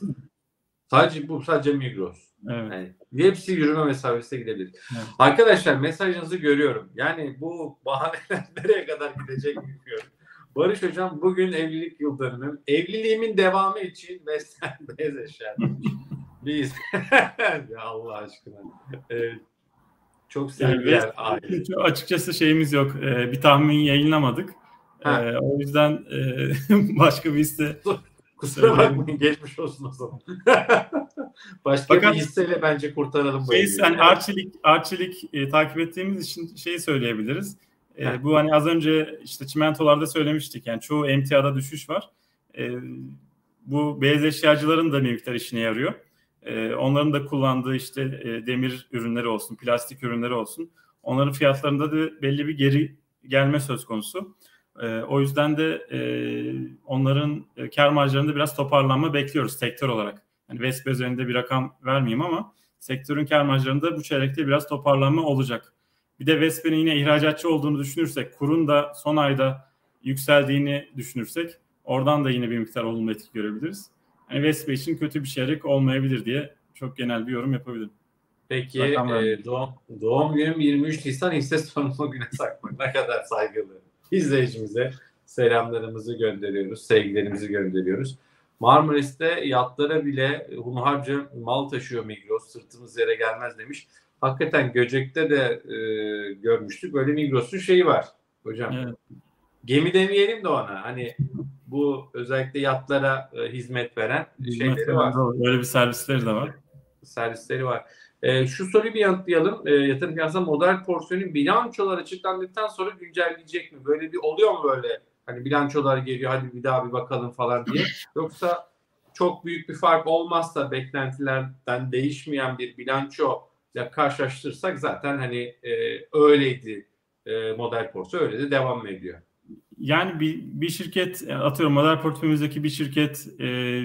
Sadece bu sadece Migros. Evet. Yani, hepsi yürüme mesafesine gidebilir. Evet. Arkadaşlar mesajınızı görüyorum. Yani bu bahaneler nereye kadar gidecek bilmiyorum. Barış Hocam bugün evlilik yıl dönümüm. Evliliğimin devamı için beslen beyaz eşya. Biz. ya Allah aşkına. Evet. Çok sevgiler aile. Açıkçası şeyimiz yok. Ee, bir tahmin yayınlamadık. Ee, o yüzden e, başka bir hisse Kusura bakmayın geçmiş olsun o zaman. Başka Fakat, bir hisseyle bence kurtaralım bu şey, yani Arçelik, Arçelik e, takip ettiğimiz için şeyi söyleyebiliriz. E, bu hani az önce işte çimentolarda söylemiştik. Yani çoğu emtiada düşüş var. E, bu beyaz eşyacıların da bir miktar işine yarıyor. E, onların da kullandığı işte e, demir ürünleri olsun, plastik ürünleri olsun. Onların fiyatlarında da belli bir geri gelme söz konusu. E, o yüzden de e, onların e, kar marjlarında biraz toparlanma bekliyoruz sektör olarak. Yani Vespa üzerinde bir rakam vermeyeyim ama sektörün kar marjlarında bu çeyrekte biraz toparlanma olacak. Bir de Vespe'nin yine ihracatçı olduğunu düşünürsek, kurun da son ayda yükseldiğini düşünürsek oradan da yine bir miktar olumlu etki görebiliriz. Yani Vespe için kötü bir çeyrek olmayabilir diye çok genel bir yorum yapabilirim. Peki e, doğum, doğum günüm 23 Nisan hisse sonuma güne sakmak ne kadar saygılı. İzleyicimize selamlarımızı gönderiyoruz, sevgilerimizi gönderiyoruz. Marmaris'te yatlara bile hunharca mal taşıyor Migros, sırtımız yere gelmez demiş hakikaten Göcek'te de e, görmüştük. Böyle Migros'un şeyi var hocam. Evet. Gemi demeyelim de ona. Hani bu özellikle yatlara e, hizmet veren hizmet şeyleri var. Böyle bir servisleri de var. Servisleri var. E, şu soruyu bir yanıtlayalım. E, yatırım piyasasında model porsiyonun bilançolar açıklandıktan sonra güncelleyecek mi? Böyle bir oluyor mu böyle? Hani bilançolar geliyor hadi bir daha bir bakalım falan diye. Yoksa çok büyük bir fark olmazsa beklentilerden değişmeyen bir bilanço ya karşılaştırırsak zaten hani e, öyleydi e, model portföy öyle de devam ediyor. Yani bir, bir şirket atıyorum model portföyümüzdeki bir şirket e,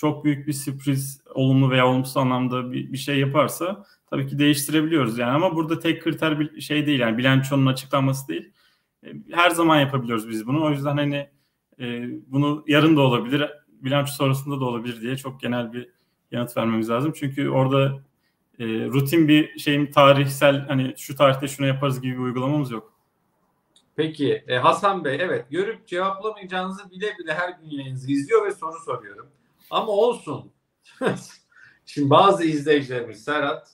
çok büyük bir sürpriz olumlu veya olumsuz anlamda bir, bir şey yaparsa tabii ki değiştirebiliyoruz yani ama burada tek kriter bir şey değil yani bilançonun açıklanması değil. E, her zaman yapabiliyoruz biz bunu. O yüzden hani e, bunu yarın da olabilir, bilanço sonrasında da olabilir diye çok genel bir yanıt vermemiz lazım. Çünkü orada e, rutin bir şeyim tarihsel hani şu tarihte şunu yaparız gibi bir uygulamamız yok. Peki e, Hasan Bey evet görüp cevaplamayacağınızı bile bile her gün yayınınızı izliyor ve soru soruyorum. Ama olsun. Şimdi bazı izleyicilerimiz Serhat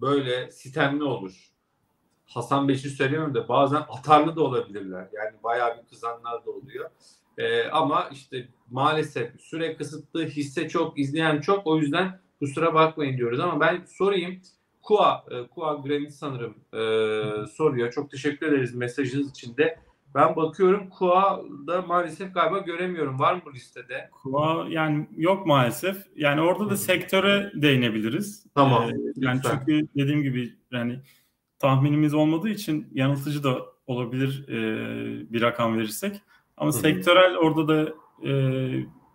böyle sitemli olur. Hasan için söylemiyorum da bazen atarlı da olabilirler. Yani bayağı bir kızanlar da oluyor. Ee, ama işte maalesef süre kısıtlı, hisse çok, izleyen çok. O yüzden kusura bakmayın diyoruz ama ben sorayım. Kua, e, Kua Granit sanırım e, soruyor. Çok teşekkür ederiz mesajınız için de. Ben bakıyorum KUA'da maalesef galiba göremiyorum. Var mı bu listede? KUA yani yok maalesef. Yani orada da sektöre değinebiliriz. Tamam. Ee, yani lütfen. çünkü dediğim gibi yani tahminimiz olmadığı için yanıltıcı da olabilir e, bir rakam verirsek. Ama Hı hı. sektörel orada da e,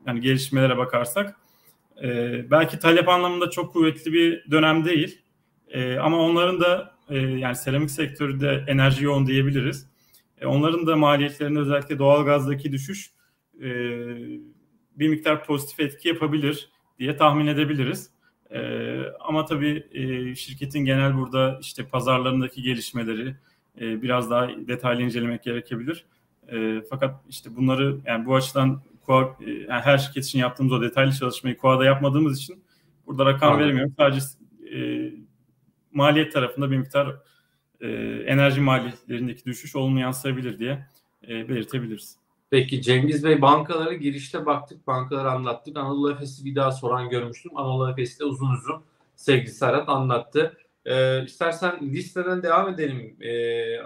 yani gelişmelere bakarsak e, belki talep anlamında çok kuvvetli bir dönem değil. E, ama onların da e, yani seramik sektörü de enerji yoğun diyebiliriz. E, onların da maliyetlerinde özellikle doğalgazdaki düşüş e, bir miktar pozitif etki yapabilir diye tahmin edebiliriz. E, ama tabii e, şirketin genel burada işte pazarlarındaki gelişmeleri e, biraz daha detaylı incelemek gerekebilir. E, fakat işte bunları yani bu açıdan yani her şirket için yaptığımız o detaylı çalışmayı KUA'da yapmadığımız için burada rakam Anladım. veremiyorum. Sadece e, maliyet tarafında bir miktar e, enerji maliyetlerindeki düşüş olumlu yansıyabilir diye e, belirtebiliriz. Peki Cengiz Bey bankalara girişte baktık, bankaları anlattık. Anadolu Efes'i bir daha soran görmüştüm. Anadolu Efes'i de uzun uzun sevgili Serhat anlattı. Ee, istersen listeden devam edelim ee,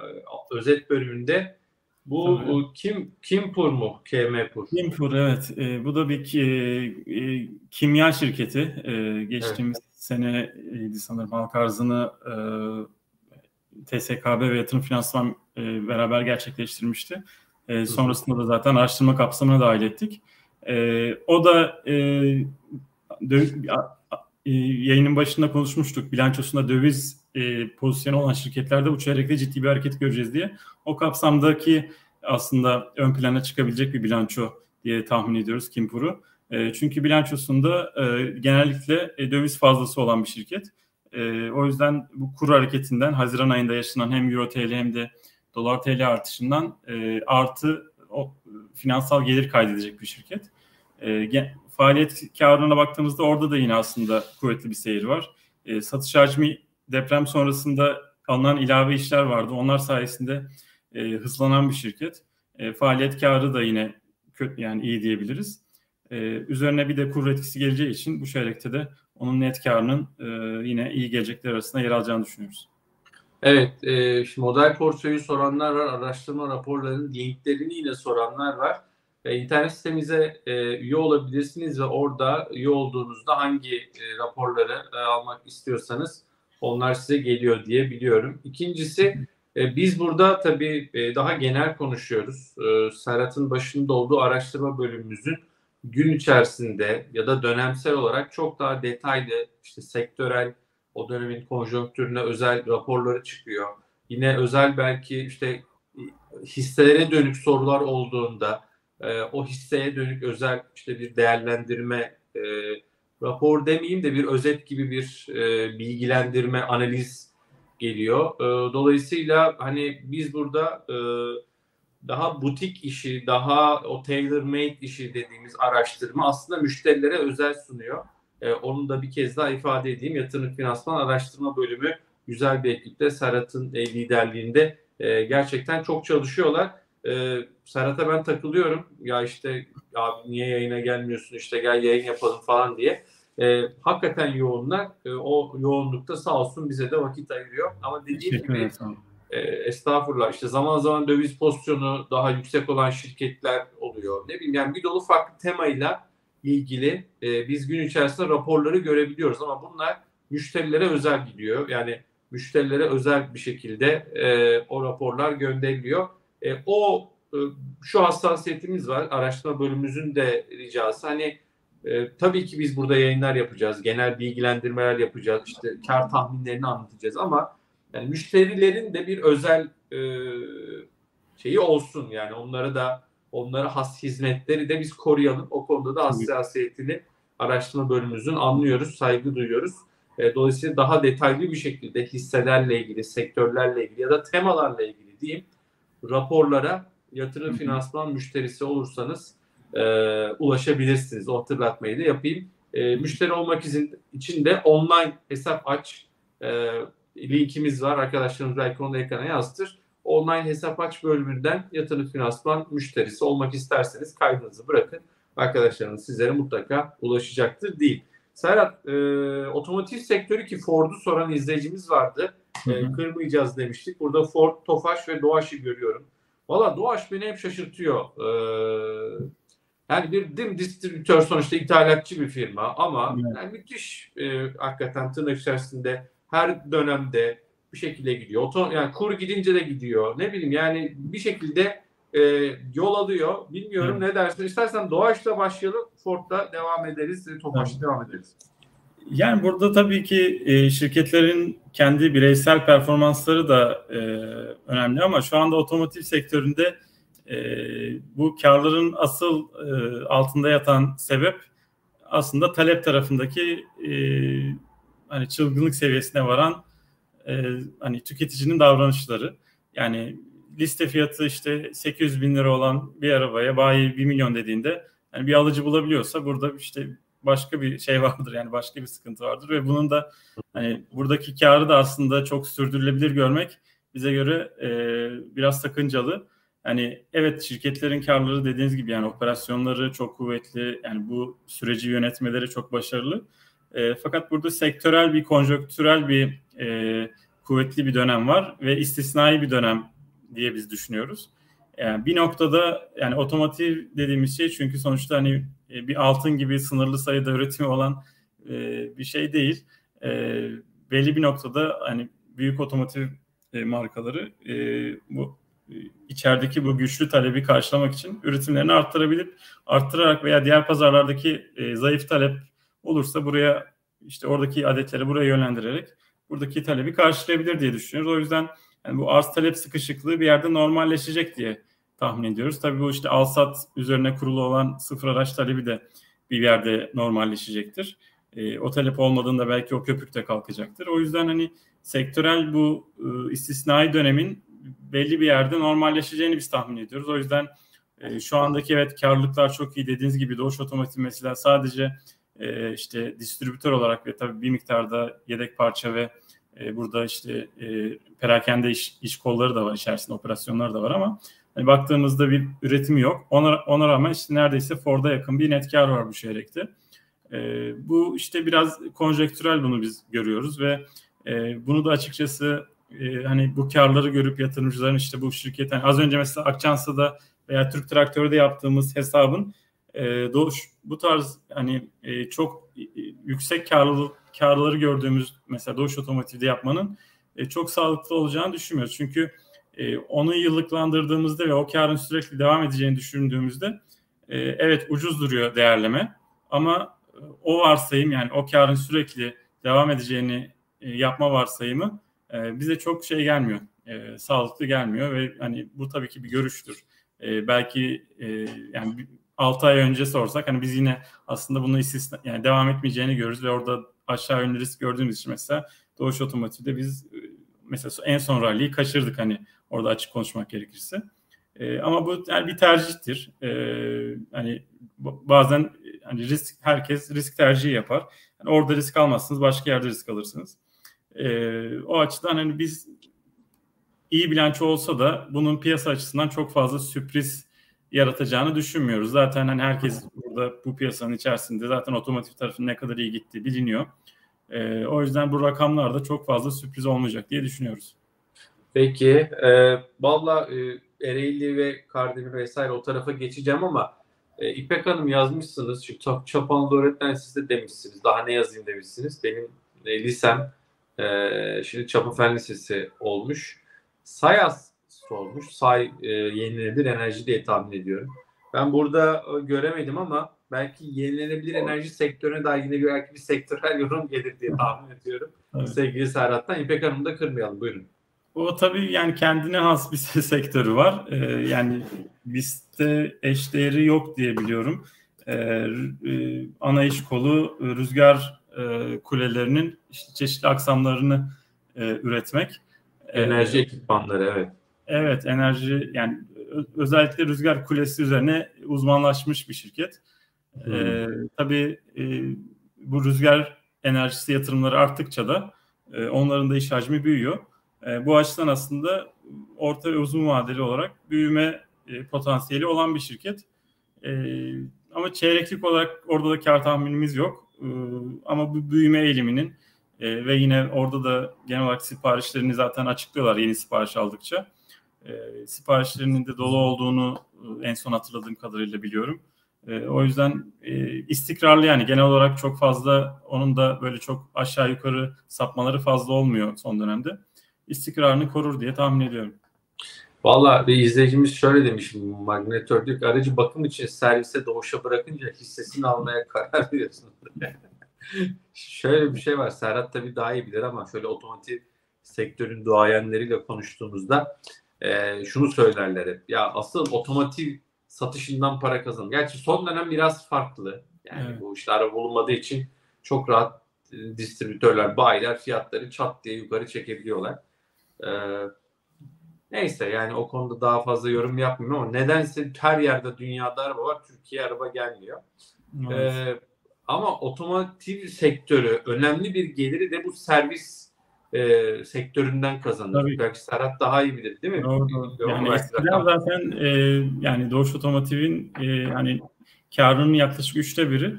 özet bölümünde. Bu Tabii. kim Kimpur mu? KMPur. Kimpur evet. E, bu da bir ki, e, kimya şirketi. E, geçtiğimiz seneydi sanırım halk arzını e, TSKB ve yatırım finansman e, beraber gerçekleştirmişti. E, sonrasında da zaten araştırma kapsamına dahil ettik. E, o da e, dö- a- a- e, yayının başında konuşmuştuk. Bilançosunda döviz e, pozisyonu olan şirketlerde bu çeyrekte ciddi bir hareket göreceğiz diye. O kapsamdaki aslında ön plana çıkabilecek bir bilanço diye tahmin ediyoruz Kimpur'u. E, çünkü bilançosunda e, genellikle e, döviz fazlası olan bir şirket. E, o yüzden bu kur hareketinden Haziran ayında yaşanan hem Euro TL hem de Dolar TL artışından e, artı o finansal gelir kaydedecek bir şirket. E, faaliyet karına baktığımızda orada da yine aslında kuvvetli bir seyir var. E, satış hacmi deprem sonrasında alınan ilave işler vardı. Onlar sayesinde e, hızlanan bir şirket. E, faaliyet karı da yine kötü yani iyi diyebiliriz. E, üzerine bir de kur etkisi geleceği için bu çeyrekte de onun net karının e, yine iyi gelecekler arasında yer alacağını düşünüyoruz. Evet, e, şimdi model portföyü soranlar var, araştırma raporlarının linklerini yine soranlar var. E, internet sitemize e, üye olabilirsiniz ve orada üye olduğunuzda hangi e, raporları e, almak istiyorsanız onlar size geliyor diye biliyorum. İkincisi e, biz burada tabii e, daha genel konuşuyoruz. E, Serhat'ın başında olduğu araştırma bölümümüzün gün içerisinde ya da dönemsel olarak çok daha detaylı işte sektörel o dönemin konjonktürüne özel raporları çıkıyor. Yine özel belki işte hisselere dönük sorular olduğunda e, o hisseye dönük özel işte bir değerlendirme e, rapor demeyeyim de bir özet gibi bir e, bilgilendirme analiz geliyor. E, dolayısıyla hani biz burada e, daha butik işi, daha o tailor made işi dediğimiz araştırma aslında müşterilere özel sunuyor. E, onu da bir kez daha ifade edeyim. Yatırım Finansman Araştırma Bölümü güzel bir ekiple Serhat'ın e, liderliğinde e, gerçekten çok çalışıyorlar. E, Serhat'a ben takılıyorum. Ya işte abi niye yayına gelmiyorsun işte gel yayın yapalım falan diye. E, hakikaten yoğunlar. E, o yoğunlukta sağ olsun bize de vakit ayırıyor. Ama dediğim gibi. E, estağfurullah işte zaman zaman döviz pozisyonu daha yüksek olan şirketler oluyor. Ne bileyim yani bir dolu farklı temayla ilgili e, biz gün içerisinde raporları görebiliyoruz ama bunlar müşterilere özel gidiyor. Yani müşterilere özel bir şekilde e, o raporlar gönderiliyor. E, o e, şu hassasiyetimiz var. Araştırma bölümümüzün de ricası. Hani e, tabii ki biz burada yayınlar yapacağız. Genel bilgilendirmeler yapacağız. İşte kar tahminlerini anlatacağız ama yani müşterilerin de bir özel e, şeyi olsun. Yani onları da onlara has hizmetleri de biz koruyalım. O konuda da hassasiyetini araştırma bölümümüzün anlıyoruz, saygı duyuyoruz. E, dolayısıyla daha detaylı bir şekilde hisselerle ilgili, sektörlerle ilgili ya da temalarla ilgili diyeyim raporlara yatırım finansman müşterisi olursanız e, ulaşabilirsiniz. O hatırlatmayı da yapayım. E, müşteri olmak için, için de online hesap aç. E, linkimiz var. Arkadaşlarımız belki onu da ekrana yazdır. Online hesap aç bölümünden yatırım finansman müşterisi olmak isterseniz kaydınızı bırakın. Arkadaşlarınız sizlere mutlaka ulaşacaktır değil. Serhat, e, otomotiv sektörü ki Ford'u soran izleyicimiz vardı. E, kırmayacağız demiştik. Burada Ford, Tofaş ve Doğaş'ı görüyorum. Valla Doğaç beni hep şaşırtıyor. Ee, yani bir dim distribütör sonuçta ithalatçı bir firma ama yani müthiş e, hakikaten tırnak içerisinde her dönemde bir şekilde gidiyor. Oto, yani kur gidince de gidiyor. Ne bileyim yani bir şekilde e, yol alıyor. Bilmiyorum evet. ne dersin. İstersen Doğaç'la başlayalım. Ford'da devam ederiz. Evet. devam ederiz. Yani burada tabii ki e, şirketlerin kendi bireysel performansları da e, önemli ama şu anda otomotiv sektöründe e, bu karların asıl e, altında yatan sebep aslında talep tarafındaki e, hani çılgınlık seviyesine varan e, hani tüketicinin davranışları. Yani liste fiyatı işte 800 bin lira olan bir arabaya bayi 1 milyon dediğinde yani bir alıcı bulabiliyorsa burada işte başka bir şey vardır yani başka bir sıkıntı vardır ve bunun da hani buradaki karı da aslında çok sürdürülebilir görmek bize göre e, biraz sakıncalı. Yani evet şirketlerin karları dediğiniz gibi yani operasyonları çok kuvvetli yani bu süreci yönetmeleri çok başarılı. E, fakat burada sektörel bir konjonktürel bir e, kuvvetli bir dönem var ve istisnai bir dönem diye biz düşünüyoruz. Yani bir noktada yani otomotiv dediğimiz şey çünkü sonuçta hani e, bir altın gibi sınırlı sayıda üretimi olan e, bir şey değil. E, belli bir noktada hani büyük otomotiv e, markaları e, bu e, içerideki bu güçlü talebi karşılamak için üretimlerini arttırabilip arttırarak veya diğer pazarlardaki e, zayıf talep olursa buraya işte oradaki adetleri buraya yönlendirerek buradaki talebi karşılayabilir diye düşünüyoruz. O yüzden yani bu arz talep sıkışıklığı bir yerde normalleşecek diye tahmin ediyoruz. Tabii bu işte alsat üzerine kurulu olan sıfır araç talebi de bir yerde normalleşecektir. E, o talep olmadığında belki o köpük de kalkacaktır. O yüzden hani sektörel bu e, istisnai dönemin belli bir yerde normalleşeceğini biz tahmin ediyoruz. O yüzden e, şu andaki evet karlılıklar çok iyi dediğiniz gibi Doğuş Otomotiv mesela sadece e, işte distribütör olarak ve tabii bir miktarda yedek parça ve e, burada işte e, perakende iş, iş kolları da var içerisinde operasyonlar da var ama hani baktığımızda bir üretimi yok. Ona, ona rağmen işte neredeyse Ford'a yakın bir net kar var bu çeyrekte. E, bu işte biraz konjektürel bunu biz görüyoruz ve e, bunu da açıkçası e, hani bu karları görüp yatırımcıların işte bu şirketten az önce mesela Akçansa'da veya Türk Traktör'de yaptığımız hesabın e, doğuş, bu tarz hani e, çok e, yüksek karlı karları gördüğümüz mesela Doğuş Otomotiv'de yapmanın e, çok sağlıklı olacağını düşünmüyoruz. Çünkü e, onu yıllıklandırdığımızda ve o karın sürekli devam edeceğini düşündüğümüzde e, evet ucuz duruyor değerleme ama e, o varsayım yani o karın sürekli devam edeceğini e, yapma varsayımı e, bize çok şey gelmiyor. E, sağlıklı gelmiyor ve hani bu tabii ki bir görüştür. E, belki e, yani 6 ay önce sorsak hani biz yine aslında bunu istisna yani devam etmeyeceğini görürüz ve orada aşağı yönlü risk gördüğümüz için mesela Doğuş Otomotiv'de biz e, mesela en son rally'yi kaçırdık hani orada açık konuşmak gerekirse. E, ama bu yani bir tercihtir. E, hani bazen hani risk herkes risk tercihi yapar. Yani orada risk almazsınız, başka yerde risk alırsınız. E, o açıdan hani biz iyi bilanço olsa da bunun piyasa açısından çok fazla sürpriz yaratacağını düşünmüyoruz. Zaten hani herkes burada bu piyasanın içerisinde zaten otomotiv tarafının ne kadar iyi gittiği biliniyor. E, o yüzden bu rakamlarda çok fazla sürpriz olmayacak diye düşünüyoruz. Peki. E, Valla e, Ereğli ve Kardemir vesaire o tarafa geçeceğim ama e, İpek Hanım yazmışsınız. Şu Çap Çapanlı öğretmen siz de demişsiniz. Daha ne yazayım demişsiniz. Benim e, lisem e, şimdi Çapa Fen Lisesi olmuş. Sayas sormuş. Say e, yenilenebilir enerji diye tahmin ediyorum. Ben burada e, göremedim ama belki yenilenebilir enerji sektörüne dair yine belki bir sektörel yorum gelir diye tahmin ediyorum. Evet. Sevgili Serhat'tan. İpek Hanım'ı da kırmayalım. Buyurun. O tabii yani kendine has bir sektörü var. Ee, yani bizde eşdeğeri yok diye biliyorum. Ee, e, ana iş kolu rüzgar e, kulelerinin işte çeşitli aksamlarını e, üretmek. Enerji ee, ekipmanları evet. Evet enerji yani özellikle rüzgar kulesi üzerine uzmanlaşmış bir şirket. Hmm. Ee, tabii e, bu rüzgar enerjisi yatırımları arttıkça da e, onların da iş hacmi büyüyor. E, bu açıdan aslında orta ve uzun vadeli olarak büyüme e, potansiyeli olan bir şirket. E, ama çeyreklik olarak orada da kar tahminimiz yok. E, ama bu büyüme eğiliminin e, ve yine orada da genel olarak siparişlerini zaten açıklıyorlar yeni sipariş aldıkça E, siparişlerinin de dolu olduğunu e, en son hatırladığım kadarıyla biliyorum. E, o yüzden e, istikrarlı yani genel olarak çok fazla onun da böyle çok aşağı yukarı sapmaları fazla olmuyor son dönemde. İstikrarını korur diye tahmin ediyorum. Valla bir izleyicimiz şöyle demiş Magnetör diyor ki aracı bakım için servise doğuşa bırakınca hissesini almaya karar veriyorsun. şöyle bir şey var Serhat tabii daha iyi bilir ama şöyle otomotiv sektörün duayenleriyle konuştuğumuzda e, şunu söylerler hep. Ya asıl otomotiv satışından para kazan. Gerçi son dönem biraz farklı. Yani evet. bu işte araba bulunmadığı için çok rahat e, distribütörler, bayiler fiyatları çat diye yukarı çekebiliyorlar. Ee, neyse yani o konuda daha fazla yorum yapmıyorum ama nedense her yerde dünyada araba var. Türkiye araba gelmiyor. Evet. Ee, ama otomotiv sektörü önemli bir geliri de bu servis e, sektöründen kazanır. Tabii. Belki Serhat daha iyi bilir değil mi? Doğru. doğru. Yani eskiden zaten e, yani Doğuş Otomotiv'in e, hani karının yaklaşık üçte biri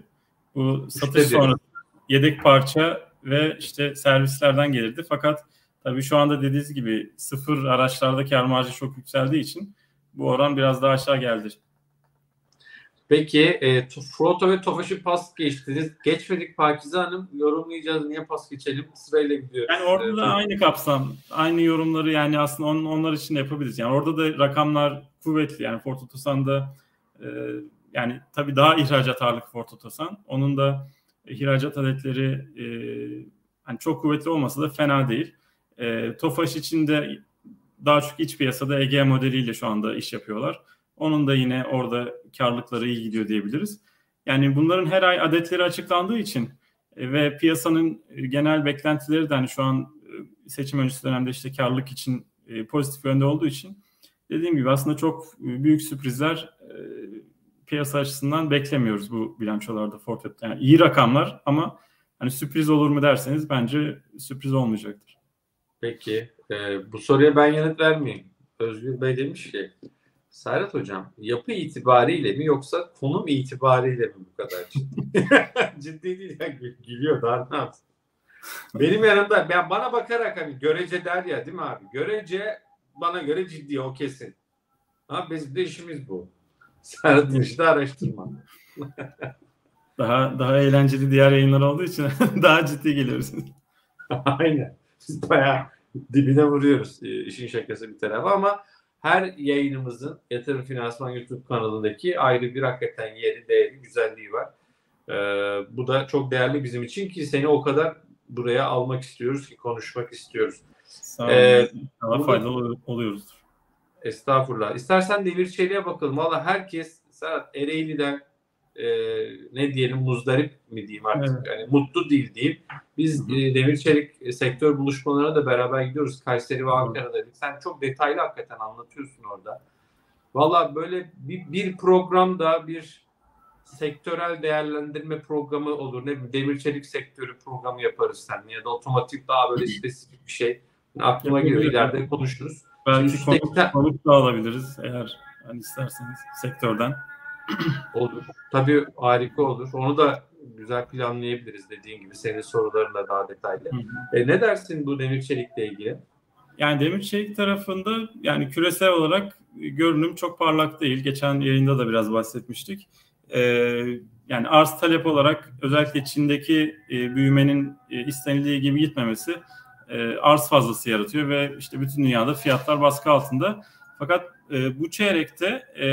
bu üçte satış biri. sonrası yedek parça ve işte servislerden gelirdi. Fakat tabii şu anda dediğiniz gibi sıfır araçlarda kar marjı çok yükseldiği için bu oran biraz daha aşağı geldi. Peki e, Froto ve Tofaş'ı pas geçtiniz. Geçmedik Pakize Hanım. Yorumlayacağız. Niye pas geçelim? Sırayla gidiyoruz. Yani orada da aynı kapsam. Aynı yorumları yani aslında on, onlar için de yapabiliriz. Yani orada da rakamlar kuvvetli. Yani Ford Otosan'da e, yani tabii daha ihracat ağırlıklı Ford Otosan. Onun da ihracat adetleri e, yani çok kuvvetli olmasa da fena değil. E, Tofaş için de daha çok iç piyasada Ege modeliyle şu anda iş yapıyorlar. Onun da yine orada karlılıkları iyi gidiyor diyebiliriz. Yani bunların her ay adetleri açıklandığı için e, ve piyasanın e, genel beklentileri de hani şu an e, seçim öncesi dönemde işte karlılık için pozitif yönde olduğu için dediğim gibi aslında çok büyük sürprizler piyasa açısından beklemiyoruz bu bilançolarda Forfeit. Yani iyi rakamlar ama hani sürpriz olur mu derseniz bence sürpriz olmayacaktır. Peki. E, bu soruya ben yanıt vermeyeyim. Özgür Bey demiş ki Serhat Hocam yapı itibariyle mi yoksa konum itibariyle mi bu kadar ciddi? ciddi değil ya gülüyor daha ne yapsın? Benim yanımda ben bana bakarak hani görece der ya değil mi abi? Görece bana göre ciddi o kesin. Ha bizim de işimiz bu. Serhat'ın işi de araştırma. daha daha eğlenceli diğer yayınlar olduğu için daha ciddi geliyoruz. Aynen. Biz bayağı dibine vuruyoruz işin şakası bir tarafa ama her yayınımızın Yatırım Finansman YouTube kanalındaki ayrı bir hakikaten yeri, değeri, güzelliği var. Ee, bu da çok değerli bizim için ki seni o kadar buraya almak istiyoruz ki konuşmak istiyoruz. Sağ olun. Ee, faydalı oluyoruzdur. Estağfurullah. İstersen Demir Çelik'e bakalım. Valla herkes Serhat Ereğli'den e, ne diyelim muzdarip mi diyeyim artık evet. yani mutlu değil diyeyim. Biz e, Demir Çelik e, sektör buluşmalarına da beraber gidiyoruz Kayseri ve Ankara'da. Sen çok detaylı hakikaten anlatıyorsun orada. Valla böyle bir, bir programda bir sektörel değerlendirme programı olur. Ne bileyim demir çelik sektörü programı yaparız sen ya da otomotiv daha böyle spesifik bir şey. Yani aklıma geliyor ileride konuşuruz. Belki konuk, konuk da alabiliriz eğer hani isterseniz sektörden. olur. Tabii harika olur. Onu da güzel planlayabiliriz dediğin gibi senin sorularınla daha detaylı. E, ne dersin bu demir çelikle ilgili? Yani demir çelik tarafında yani küresel olarak görünüm çok parlak değil. Geçen yayında da biraz bahsetmiştik. Ee, yani arz talep olarak özellikle Çin'deki e, büyümenin e, istenildiği gibi gitmemesi e, arz fazlası yaratıyor ve işte bütün dünyada fiyatlar baskı altında. Fakat e, bu çeyrekte e,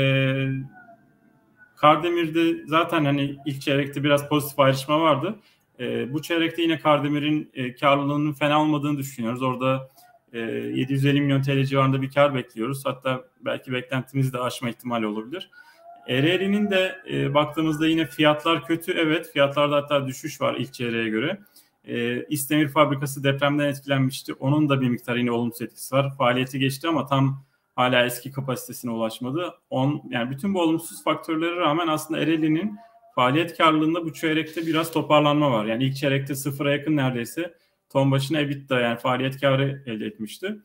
Kardemir'de zaten hani ilk çeyrekte biraz pozitif ayrışma vardı. E, bu çeyrekte yine Kardemir'in e, karlılığının fena olmadığını düşünüyoruz. Orada e, 750 milyon TL civarında bir kar bekliyoruz. Hatta belki beklentimizi de aşma ihtimali olabilir. Ereğli'nin de e, baktığımızda yine fiyatlar kötü. Evet fiyatlarda hatta düşüş var ilk çeyreğe göre. E, İstemir fabrikası depremden etkilenmişti. Onun da bir miktar yine olumsuz etkisi var. Faaliyeti geçti ama tam hala eski kapasitesine ulaşmadı. On, yani bütün bu olumsuz faktörlere rağmen aslında Ereğli'nin faaliyet karlılığında bu çeyrekte biraz toparlanma var. Yani ilk çeyrekte sıfıra yakın neredeyse ton başına EBITDA yani faaliyet karı elde etmişti.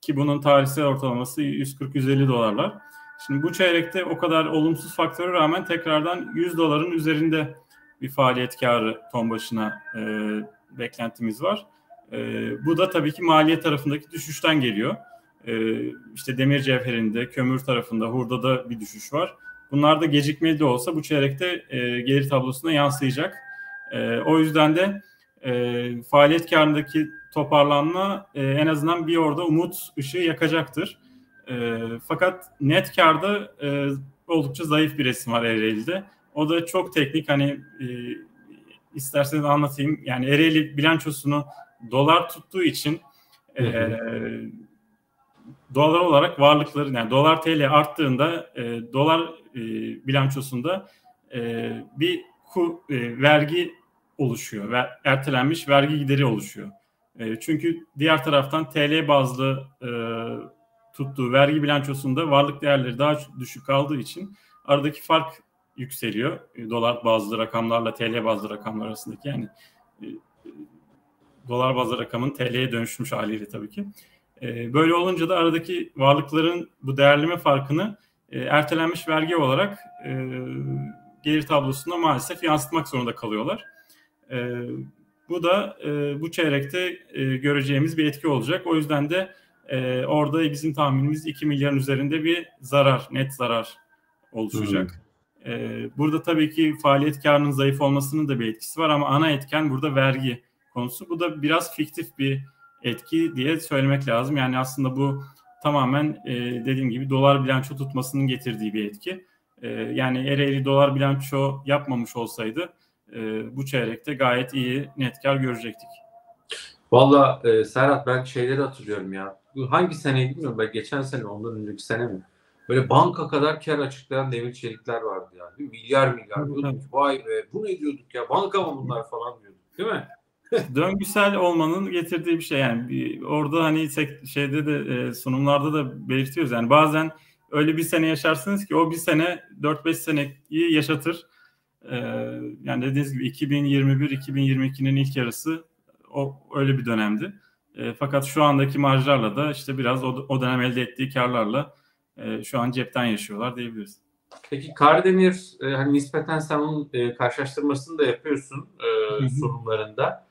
Ki bunun tarihsel ortalaması 140-150 dolarlar. Şimdi bu çeyrekte o kadar olumsuz faktöre rağmen tekrardan 100 doların üzerinde bir faaliyet karı ton başına e, beklentimiz var. E, bu da tabii ki maliyet tarafındaki düşüşten geliyor. E, işte demir cevherinde, kömür tarafında, hurdada bir düşüş var. Bunlar da gecikmeli de olsa bu çeyrekte e, gelir tablosuna yansıyacak. E, o yüzden de e, faaliyet karındaki toparlanma en azından bir orada umut ışığı yakacaktır. Fakat net karda oldukça zayıf bir resim var Ereğli'de. O da çok teknik hani isterseniz anlatayım. Yani Ereğli bilançosunu dolar tuttuğu için e, dolar olarak varlıkları yani dolar TL arttığında e, dolar e, bilançosunda e, bir ku, e, vergi oluşuyor ve ertelenmiş vergi gideri oluşuyor. E, çünkü diğer taraftan TL bazlı e, tuttuğu vergi bilançosunda varlık değerleri daha düşük kaldığı için aradaki fark yükseliyor. E, dolar bazlı rakamlarla TL bazlı rakamlar arasındaki yani e, dolar bazlı rakamın TL'ye dönüşmüş haliyle tabii ki. Böyle olunca da aradaki varlıkların bu değerleme farkını e, ertelenmiş vergi olarak e, gelir tablosunda maalesef yansıtmak zorunda kalıyorlar. E, bu da e, bu çeyrekte e, göreceğimiz bir etki olacak. O yüzden de e, orada bizim tahminimiz 2 milyarın üzerinde bir zarar, net zarar oluşacak. Hmm. E, burada tabii ki faaliyet karının zayıf olmasının da bir etkisi var ama ana etken burada vergi konusu. Bu da biraz fiktif bir etki diye söylemek lazım. Yani aslında bu tamamen e, dediğim gibi dolar bilanço tutmasının getirdiği bir etki. E, yani Ereğli dolar bilanço yapmamış olsaydı e, bu çeyrekte gayet iyi net kar görecektik. Valla e, Serhat ben şeyleri hatırlıyorum ya. Hangi seneyi bilmiyorum ben geçen sene ondan önceki sene mi? Böyle banka kadar kar açıklayan demir çelikler vardı yani. Milyar milyar diyorduk. Vay be bu ne diyorduk ya banka mı bunlar falan diyorduk değil mi? Döngüsel olmanın getirdiği bir şey yani bir, orada hani şeyde de e, sunumlarda da belirtiyoruz yani bazen öyle bir sene yaşarsınız ki o bir sene 4-5 seneyi yaşatır. Ee, yani dediğiniz gibi 2021-2022'nin ilk yarısı o öyle bir dönemdi. E, fakat şu andaki marjlarla da işte biraz o, o dönem elde ettiği karlarla e, şu an cepten yaşıyorlar diyebiliriz. Peki Kardemir e, hani nispeten sen onun e, karşılaştırmasını da yapıyorsun e, sunumlarında.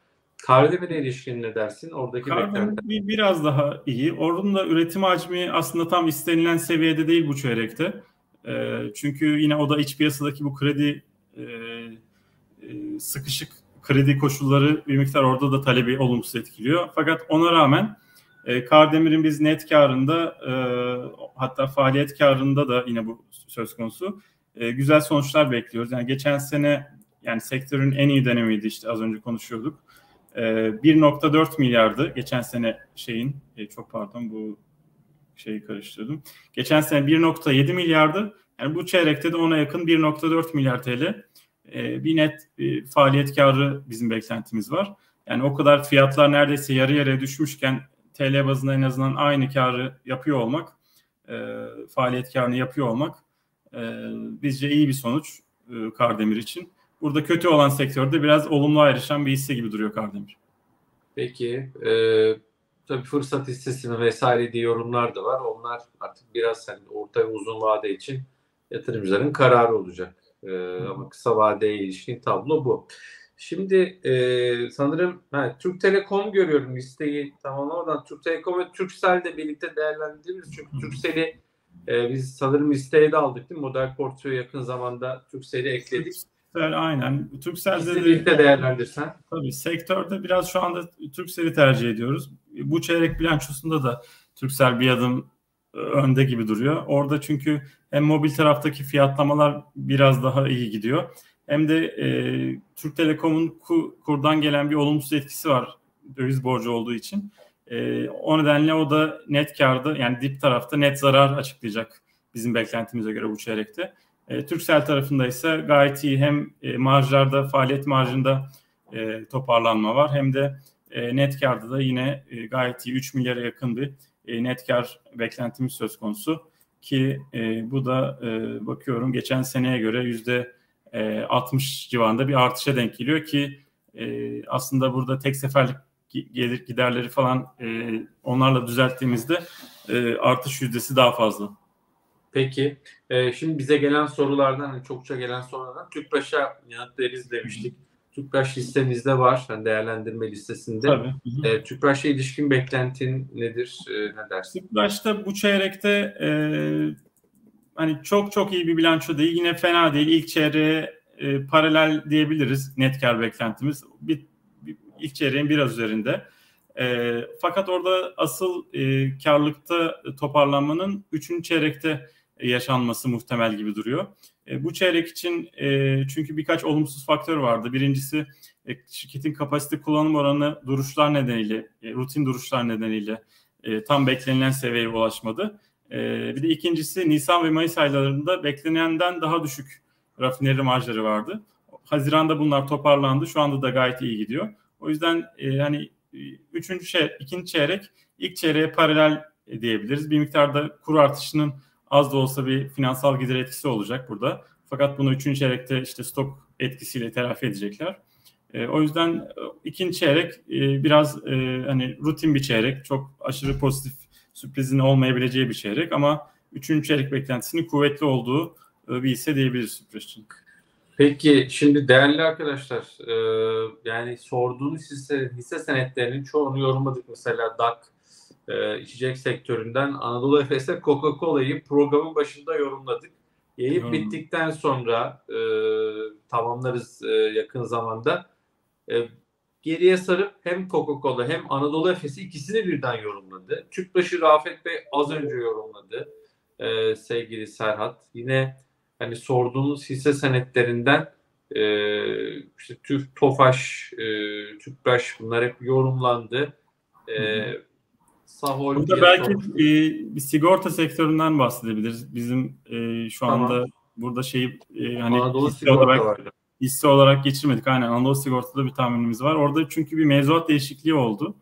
Kardemir'e ilişkin ne dersin? Oradaki Kardemir bir, biraz daha iyi. Orada da üretim hacmi aslında tam istenilen seviyede değil bu çeyrekte. E, çünkü yine o da iç piyasadaki bu kredi e, e, sıkışık kredi koşulları bir miktar orada da talebi olumsuz etkiliyor. Fakat ona rağmen e, Kardemir'in biz net karında e, hatta faaliyet karında da yine bu söz konusu e, güzel sonuçlar bekliyoruz. Yani geçen sene yani sektörün en iyi dönemiydi işte az önce konuşuyorduk. E, 1.4 milyardı geçen sene şeyin e, çok pardon bu şeyi karıştırdım. Geçen sene 1.7 milyardı. Yani bu çeyrekte de ona yakın 1.4 milyar TL e, bir net e, faaliyet karı bizim beklentimiz var. Yani o kadar fiyatlar neredeyse yarı yarıya düşmüşken TL bazında en azından aynı karı yapıyor olmak, faaliyet karını yapıyor olmak bizce iyi bir sonuç Kardemir için. Burada kötü olan sektörde biraz olumlu ayrışan bir hisse gibi duruyor Kardemir. Peki, e, tabii fırsat hissesi mi vesaire diye yorumlar da var. Onlar artık biraz hani orta ve uzun vade için yatırımcıların kararı olacak. E, ama kısa vadeye ilişkin tablo bu. Şimdi e, sanırım ha, Türk Telekom görüyorum listeyi tamamlamadan. Türk Telekom ve Turkcell de birlikte değerlendirdiğimiz çünkü Turkcell'i e, biz sanırım listeye de aldık değil mi? Model portföy yakın zamanda Turkcell'i ekledik. Aynen. Turkcell'de de birlikte değerlendirsen. Tabii sektörde biraz şu anda Turkcell'i tercih ediyoruz. Bu çeyrek bilançosunda da Turkcell bir adım önde gibi duruyor. Orada çünkü hem mobil taraftaki fiyatlamalar biraz daha iyi gidiyor. Hem de e, Türk Telekom'un ku, kurdan gelen bir olumsuz etkisi var döviz borcu olduğu için. E, o nedenle o da net karda yani dip tarafta net zarar açıklayacak bizim beklentimize göre bu çeyrekte. E, Türksel tarafında ise gayet iyi. Hem e, marjlarda faaliyet marjında e, toparlanma var. Hem de e, net karda da yine e, gayet iyi. 3 milyara yakın bir e, net kar beklentimiz söz konusu. Ki e, bu da e, bakıyorum geçen seneye göre yüzde 60 civarında bir artışa denk geliyor ki e, aslında burada tek seferlik gelir giderleri falan e, onlarla düzelttiğimizde e, artış yüzdesi daha fazla. Peki. E, şimdi bize gelen sorulardan, hani çokça gelen sorulardan Tüpraş'a yanıt veririz demiştik. Tüpraş listemizde var. Yani değerlendirme listesinde. Tabii. E, Tüpraş'a ilişkin beklentin nedir? E, ne dersin? Tüpraş'ta bu çeyrekte e, hani çok çok iyi bir bilanço değil. Yine fena değil. İlk çeyreğe e, paralel diyebiliriz net kar beklentimiz. Bir, bir, ilk çeyreğin biraz üzerinde. E, fakat orada asıl e, karlılıkta toparlanmanın üçüncü çeyrekte yaşanması muhtemel gibi duruyor. E, bu çeyrek için e, çünkü birkaç olumsuz faktör vardı. Birincisi e, şirketin kapasite kullanım oranı duruşlar nedeniyle, rutin duruşlar nedeniyle tam beklenilen seviyeye ulaşmadı. Bir de ikincisi Nisan ve Mayıs aylarında beklenenden daha düşük rafineri marjları vardı. Haziranda bunlar toparlandı. Şu anda da gayet iyi gidiyor. O yüzden e, hani üçüncü şey, ikinci çeyrek ilk çeyreğe paralel diyebiliriz. Bir miktarda kur artışının az da olsa bir finansal gider etkisi olacak burada. Fakat bunu üçüncü çeyrekte işte stok etkisiyle telafi edecekler. E, o yüzden e, ikinci çeyrek e, biraz e, hani rutin bir çeyrek. Çok aşırı pozitif sürprizin olmayabileceği bir çeyrek ama üçüncü çeyrek beklentisinin kuvvetli olduğu e, bir hisse diyebiliriz sürpriz için. Peki şimdi değerli arkadaşlar e, yani sorduğunuz hisse, hisse senetlerinin çoğunu yorumladık. Mesela DAK e, içecek sektöründen Anadolu Efes'e Coca-Cola'yı programın başında yorumladık. Yayın hmm. bittikten sonra e, tamamlarız e, yakın zamanda. E, geriye sarıp hem Coca-Cola hem Anadolu Efes'i ikisini birden yorumladı. Tüpraş'ı Rafet Bey az önce yorumladı e, sevgili Serhat. Yine hani sorduğunuz hisse senetlerinden e, işte Türk Tofaş, e, Tüpraş bunlar hep yorumlandı. E, Sahol Burada belki e, bir sigorta sektöründen bahsedebiliriz. Bizim e, şu tamam. anda burada şeyi e, hani Anadolu hisse olarak vardı. hisse olarak geçirmedik. Aynen Anadolu Sigorta'da bir tahminimiz var. Orada çünkü bir mevzuat değişikliği oldu.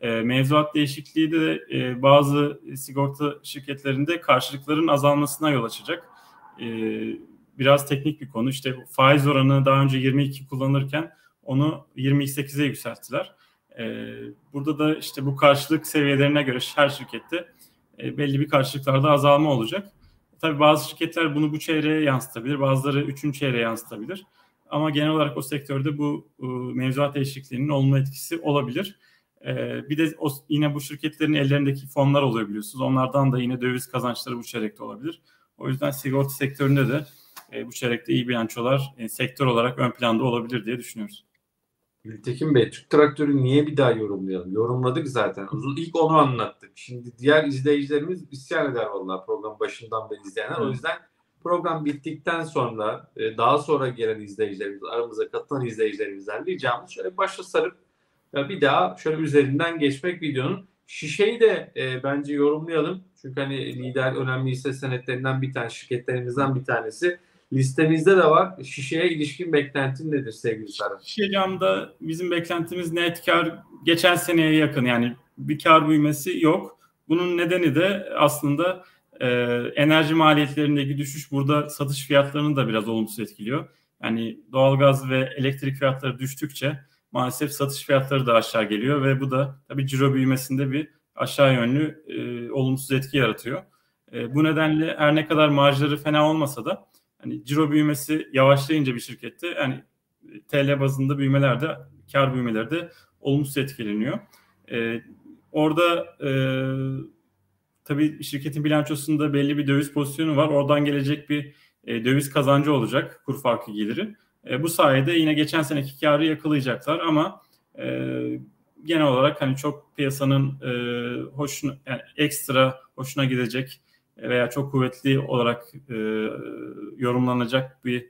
E, mevzuat değişikliği de e, bazı sigorta şirketlerinde karşılıkların azalmasına yol açacak. E, biraz teknik bir konu. İşte faiz oranı daha önce 22 kullanırken onu 28'e yükselttiler. E, burada da işte bu karşılık seviyelerine göre her şirkette e, belli bir karşılıklarda azalma olacak. Tabii bazı şirketler bunu bu çeyreğe yansıtabilir, bazıları üçüncü çeyreğe yansıtabilir. Ama genel olarak o sektörde bu e, mevzuat değişikliğinin olma etkisi olabilir. E, bir de yine bu şirketlerin ellerindeki fonlar oluyor. Onlardan da yine döviz kazançları bu çeyrekte olabilir. O yüzden sigorta sektöründe de e, bu çeyrekte iyi bilançolar sektör olarak ön planda olabilir diye düşünüyoruz. Gültekin Bey, Türk traktörü niye bir daha yorumlayalım? Yorumladık zaten. Uzun ilk onu anlattık. Şimdi diğer izleyicilerimiz isyan eder vallahi program başından beri izleyenler. O yüzden program bittikten sonra e, daha sonra gelen izleyicilerimiz, aramıza katılan izleyicilerimizden ricamız şöyle başa sarıp bir daha şöyle üzerinden geçmek videonun. Şişeyi de e, bence yorumlayalım. Çünkü hani lider önemli hisse senetlerinden bir tane, şirketlerimizden bir tanesi. Listemizde de var. Şişeye ilişkin beklentin nedir sevgili Sara? Şişe camda bizim beklentimiz net kar geçen seneye yakın yani bir kar büyümesi yok. Bunun nedeni de aslında e, enerji maliyetlerindeki düşüş burada satış fiyatlarını da biraz olumsuz etkiliyor. Yani doğalgaz ve elektrik fiyatları düştükçe maalesef satış fiyatları da aşağı geliyor ve bu da tabii ciro büyümesinde bir aşağı yönlü e, olumsuz etki yaratıyor. E, bu nedenle her ne kadar marjları fena olmasa da hani ciro büyümesi yavaşlayınca bir şirkette hani TL bazında büyümeler de kar büyümeleri de olumsuz etkileniyor. E, orada e, tabii şirketin bilançosunda belli bir döviz pozisyonu var. Oradan gelecek bir e, döviz kazancı olacak kur farkı geliri. E, bu sayede yine geçen seneki karı yakalayacaklar ama e, genel olarak hani çok piyasanın e, hoşuna yani ekstra hoşuna gidecek veya çok kuvvetli olarak e, yorumlanacak bir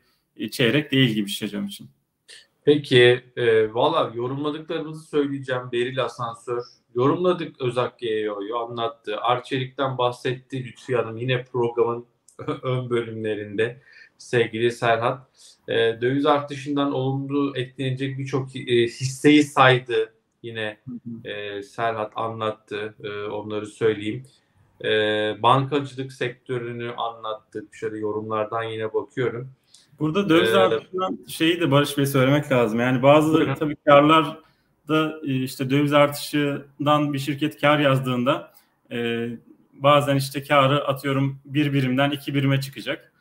çeyrek değil gibi şişecam için. Peki e, valla yorumladıklarımızı söyleyeceğim. Beril Asansör yorumladık Özak GEO'yu anlattı. Arçelik'ten bahsetti Lütfi Hanım yine programın ön bölümlerinde sevgili Serhat. E, döviz artışından olumlu etkilenecek birçok e, hisseyi saydı. Yine e, Serhat anlattı. E, onları söyleyeyim. E, bankacılık sektörünü anlattık. Şöyle yorumlardan yine bakıyorum. Burada döviz ee, artışından şeyi de Barış Bey söylemek lazım. Yani bazı buyurun. tabii karlar da e, işte döviz artışından bir şirket kar yazdığında e, bazen işte karı atıyorum bir birimden iki birime çıkacak.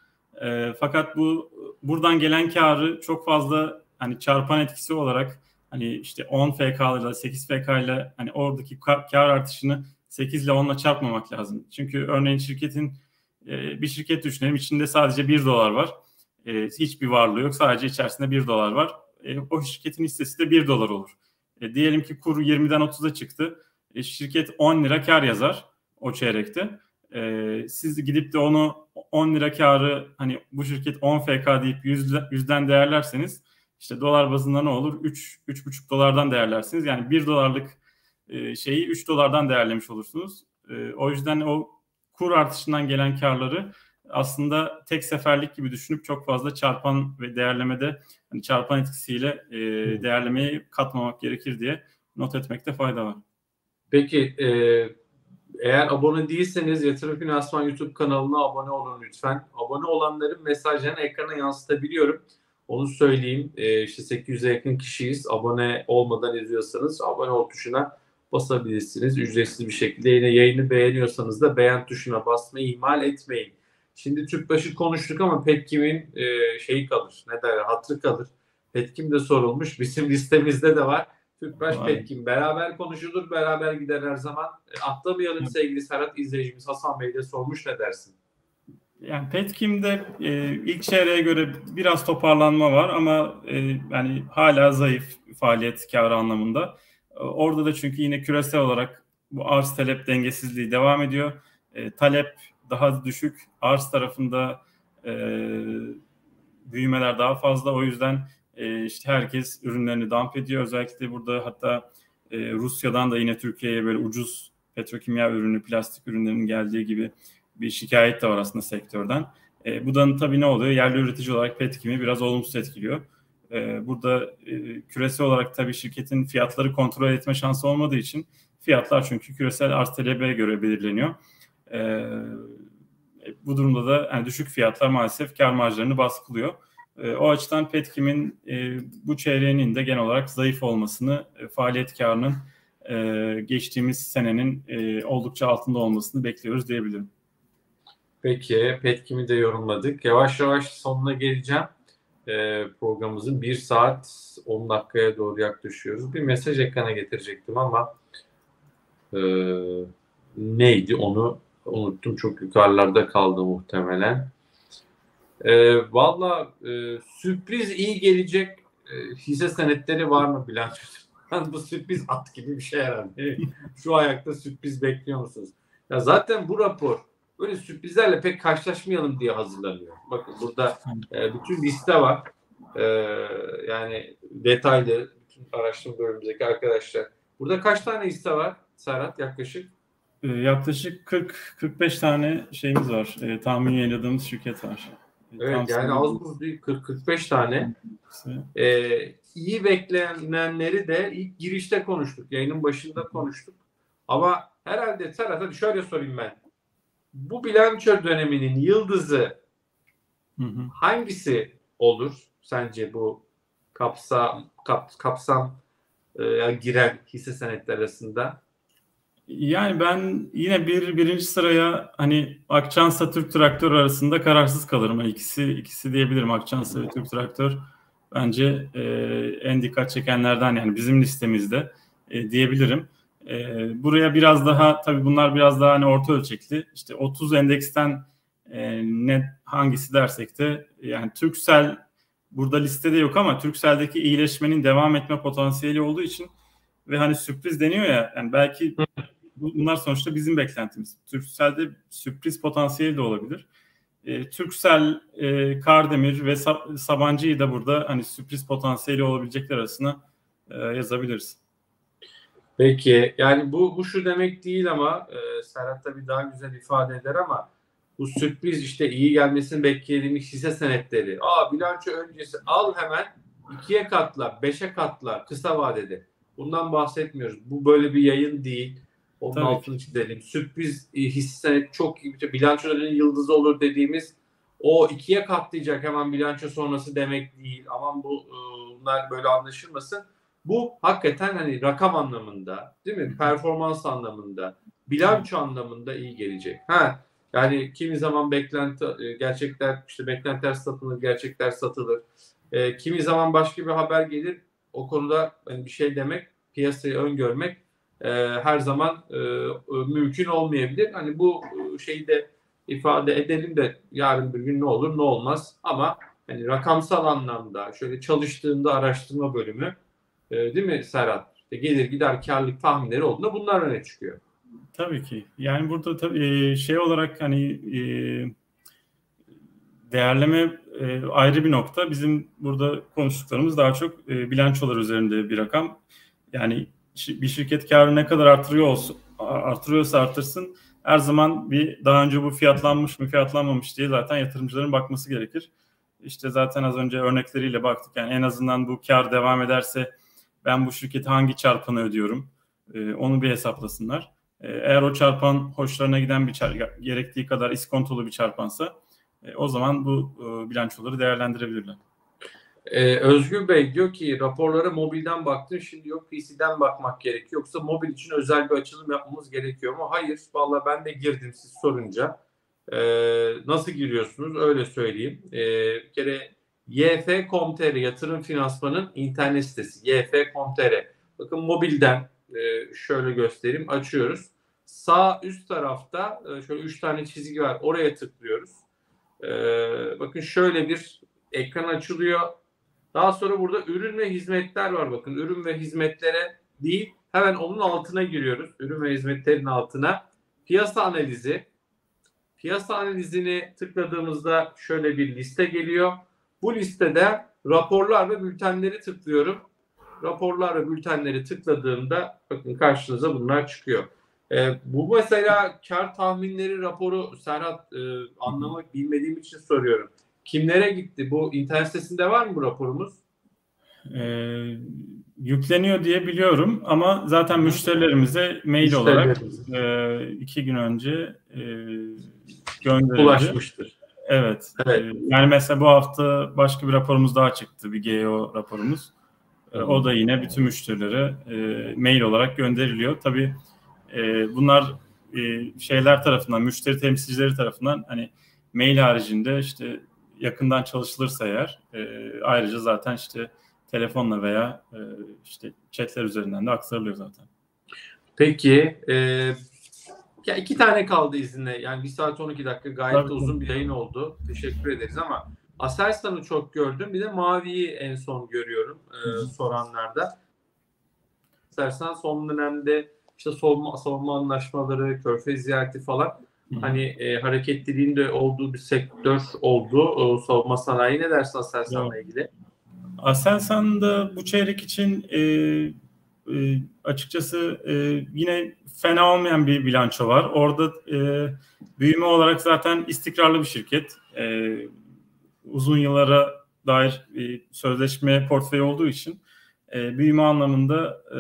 E, fakat bu buradan gelen karı çok fazla hani çarpan etkisi olarak hani işte 10 FK ile 8 FK ile hani oradaki kar artışını 8 ile 10 ile çarpmamak lazım. Çünkü örneğin şirketin e, bir şirket düşünelim içinde sadece 1 dolar var. E, hiçbir varlığı yok. Sadece içerisinde 1 dolar var. E, o şirketin hissesi de 1 dolar olur. Diyelim ki kur 20'den 30'a çıktı. Şirket 10 lira kar yazar o çeyrekte. Siz gidip de onu 10 lira karı hani bu şirket 10 FK deyip 100, 100'den değerlerseniz işte dolar bazında ne olur? 3 3,5 dolardan değerlersiniz. Yani 1 dolarlık e, şeyi 3 dolardan değerlemiş olursunuz. E, o yüzden o kur artışından gelen karları aslında tek seferlik gibi düşünüp çok fazla çarpan ve değerlemede hani çarpan etkisiyle e, değerlemeyi katmamak gerekir diye not etmekte fayda var. Peki e, eğer abone değilseniz Yatırım Finansman YouTube kanalına abone olun lütfen. Abone olanların mesajlarını ekrana yansıtabiliyorum. Onu söyleyeyim. E, işte 800'e yakın kişiyiz. Abone olmadan izliyorsanız abone ol tuşuna basabilirsiniz. Ücretsiz bir şekilde yine yayını beğeniyorsanız da beğen tuşuna basmayı ihmal etmeyin. Şimdi Tüpbaşı konuştuk ama Petkim'in e, şeyi kalır. Ne derler? Hatırı kalır. Petkim de sorulmuş. Bizim listemizde de var. Tüpraş Petkim beraber konuşulur, beraber gider her zaman. E, atlamayalım Hı. sevgili Serhat izleyicimiz Hasan Bey de sormuş ne dersin? Yani Petkim'de e, ilk çeyreğe göre biraz toparlanma var ama e, yani hala zayıf faaliyet karı anlamında. E, orada da çünkü yine küresel olarak bu arz talep dengesizliği devam ediyor. E, talep daha düşük, arz tarafında e, büyümeler daha fazla. O yüzden e, işte herkes ürünlerini dump ediyor. Özellikle burada hatta e, Rusya'dan da yine Türkiye'ye böyle ucuz petrokimya ürünü, plastik ürünlerinin geldiği gibi bir şikayet de var aslında sektörden. E, bu da tabii ne oluyor? Yerli üretici olarak Petkim'i biraz olumsuz etkiliyor. E, burada e, küresel olarak tabii şirketin fiyatları kontrol etme şansı olmadığı için fiyatlar çünkü küresel arz talebe göre belirleniyor. E, bu durumda da yani düşük fiyatlar maalesef kar marjlarını baskılıyor. E, o açıdan Petkim'in e, bu çeyreğinin de genel olarak zayıf olmasını, faaliyet karının geçtiğimiz senenin oldukça altında olmasını bekliyoruz diyebilirim. Peki, Petkim'i de yorumladık. Yavaş yavaş sonuna geleceğim. E, programımızın 1 saat 10 dakikaya doğru yaklaşıyoruz. Bir mesaj ekrana getirecektim ama e, neydi onu unuttum. Çok yukarılarda kaldı muhtemelen. E, Valla e, sürpriz iyi gelecek e, hisse senetleri var mı bilançoda? bu sürpriz at gibi bir şey herhalde. Şu ayakta sürpriz bekliyor musunuz? Ya zaten bu rapor böyle sürprizlerle pek karşılaşmayalım diye hazırlanıyor. Bakın burada e, bütün liste var. E, yani detaylı bütün araştırma bölümümüzdeki arkadaşlar. Burada kaç tane liste var Serhat yaklaşık? E, yaklaşık 40-45 tane şeyimiz var. E, tahmin yayınladığımız şirket var. Evet yani az buz değil 40-45 tane. Ee, iyi beklenenleri de ilk girişte konuştuk. Yayının başında konuştuk. Ama herhalde Serhat hadi şöyle sorayım ben. Bu bilanço döneminin yıldızı hı hı. hangisi olur sence bu kapsam kap, kapsam e, giren hisse senetleri arasında? Yani ben yine bir birinci sıraya hani Akçansa Türk Traktör arasında kararsız kalırım. İkisi ikisi diyebilirim Akçansa ve Türk Traktör bence e, en dikkat çekenlerden yani bizim listemizde e, diyebilirim. E, buraya biraz daha tabii bunlar biraz daha hani orta ölçekli. İşte 30 endeksten e, ne hangisi dersek de yani Türksel burada listede yok ama Türksel'deki iyileşmenin devam etme potansiyeli olduğu için ve hani sürpriz deniyor ya yani belki bunlar sonuçta bizim beklentimiz. Türksel'de sürpriz potansiyeli de olabilir. E, Türksel, e, Kardemir ve Sabancı'yı da burada hani sürpriz potansiyeli olabilecekler arasına e, yazabiliriz. Peki yani bu, bu şu demek değil ama e, Serhat tabii daha güzel ifade eder ama bu sürpriz işte iyi gelmesini beklediğimiz hisse senetleri. Aa bilanço öncesi al hemen ikiye katla, beşe katla kısa vadede. Bundan bahsetmiyoruz. Bu böyle bir yayın değil. Onun Tabii altını çizelim. Sürpriz e, hisse çok iyi bir bilançoların yıldızı olur dediğimiz o ikiye katlayacak hemen bilanço sonrası demek değil. Aman bu e, bunlar böyle anlaşılmasın. Bu hakikaten hani rakam anlamında, değil mi? Performans anlamında, bilanço anlamında iyi gelecek. Ha yani kimi zaman beklenti e, gerçekler işte beklentiler satılır, gerçekler satılır. E, kimi zaman başka bir haber gelir. O konuda hani bir şey demek, piyasayı öngörmek e, her zaman e, mümkün olmayabilir. Hani bu e, şeyi de ifade edelim de yarın bir gün ne olur ne olmaz ama hani rakamsal anlamda şöyle çalıştığında araştırma bölümü e, değil mi Serhat? İşte gelir gider karlılık tahminleri olduğunda bunlar öne çıkıyor. Tabii ki. Yani burada tabii e, şey olarak hani e, değerleme e, ayrı bir nokta. Bizim burada konuştuklarımız daha çok bilançolar üzerinde bir rakam. Yani bir şirket karı ne kadar artırıyor olsun, artırıyorsa artırsın her zaman bir daha önce bu fiyatlanmış mı fiyatlanmamış diye zaten yatırımcıların bakması gerekir. İşte zaten az önce örnekleriyle baktık. Yani en azından bu kar devam ederse ben bu şirketi hangi çarpanı ödüyorum? onu bir hesaplasınlar. E, eğer o çarpan hoşlarına giden bir çarpan, gerektiği kadar iskontolu bir çarpansa e, o zaman bu e, bilançoları değerlendirebilirler. Ee, Özgür Bey diyor ki raporlara mobilden baktın şimdi yok PC'den bakmak gerekiyor. Yoksa mobil için özel bir açılım yapmamız gerekiyor mu? Hayır. Valla ben de girdim siz sorunca. Ee, nasıl giriyorsunuz? Öyle söyleyeyim. Ee, bir kere YF.com.tr yatırım finansmanın internet sitesi YF.com.tr Bakın mobilden e, şöyle göstereyim. Açıyoruz. Sağ üst tarafta e, şöyle üç tane çizgi var. Oraya tıklıyoruz. E, bakın şöyle bir ekran açılıyor. Daha sonra burada ürün ve hizmetler var. Bakın ürün ve hizmetlere değil hemen onun altına giriyoruz. Ürün ve hizmetlerin altına. Piyasa analizi. Piyasa analizini tıkladığımızda şöyle bir liste geliyor. Bu listede raporlar ve bültenleri tıklıyorum raporlar ve bültenleri tıkladığımda bakın karşınıza bunlar çıkıyor. E, bu mesela kar tahminleri raporu Serhat e, anlamak bilmediğim için soruyorum. Kimlere gitti? Bu internet sitesinde var mı bu raporumuz? E, yükleniyor diye biliyorum ama zaten müşterilerimize mail olarak e, iki gün önce e, gönderildi. Ulaşmıştır. Evet. evet. E, yani mesela bu hafta başka bir raporumuz daha çıktı. Bir GEO raporumuz. E, o da yine bütün müşterilere e, mail olarak gönderiliyor. Tabii e, bunlar e, şeyler tarafından, müşteri temsilcileri tarafından hani mail haricinde işte yakından çalışılırsa eğer e, ayrıca zaten işte telefonla veya e, işte chatler üzerinden de aktarılıyor zaten. Peki e, ya iki tane kaldı izinle. Yani bir saat 12 dakika gayet Tabii. uzun bir yayın oldu. Teşekkür ederiz ama Aselsan'ı çok gördüm. Bir de Mavi'yi en son görüyorum e, soranlarda. Aselsan son dönemde işte savunma, savunma anlaşmaları, körfez ziyareti falan Hı. hani e, hareketliliğin olduğu bir sektör oldu. E, savunma sanayi ne dersin Aselsan'la ilgili? Aselsan da bu çeyrek için e, e, açıkçası e, yine fena olmayan bir bilanço var. Orada e, büyüme olarak zaten istikrarlı bir şirket. E, uzun yıllara dair bir sözleşme portföyü olduğu için e, büyüme anlamında e,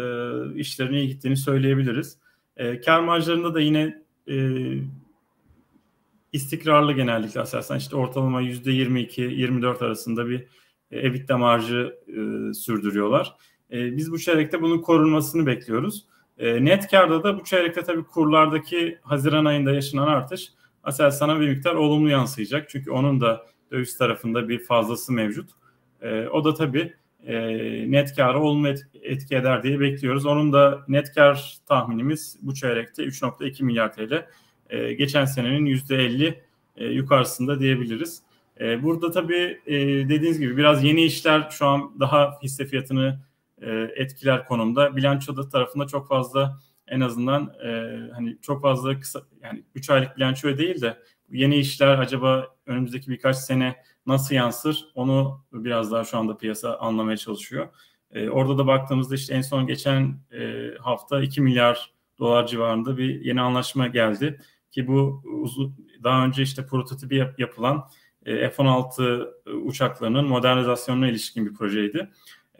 işlerin iyi gittiğini söyleyebiliriz. E, kar marjlarında da yine e, istikrarlı genellikle asasen işte ortalama %22-24 arasında bir e, EBITDA marjı e, sürdürüyorlar. E, biz bu çeyrekte bunun korunmasını bekliyoruz. E, net karda da bu çeyrekte tabii kurlardaki Haziran ayında yaşanan artış Aselsan'a bir miktar olumlu yansıyacak. Çünkü onun da döviz tarafında bir fazlası mevcut. E, o da tabii e, net karı olumlu et, etki eder diye bekliyoruz. Onun da net kar tahminimiz bu çeyrekte 3.2 milyar TL. E, geçen senenin %50 e, yukarısında diyebiliriz. E, burada tabii e, dediğiniz gibi biraz yeni işler şu an daha hisse fiyatını e, etkiler konumda. Bilançoda tarafında çok fazla en azından e, hani çok fazla kısa yani 3 aylık bilanço değil de yeni işler acaba önümüzdeki birkaç sene nasıl yansır onu biraz daha şu anda piyasa anlamaya çalışıyor. E, orada da baktığımızda işte en son geçen e, hafta 2 milyar dolar civarında bir yeni anlaşma geldi ki bu uzun, daha önce işte prototipi yap, yapılan e, F-16 uçaklarının modernizasyonuna ilişkin bir projeydi.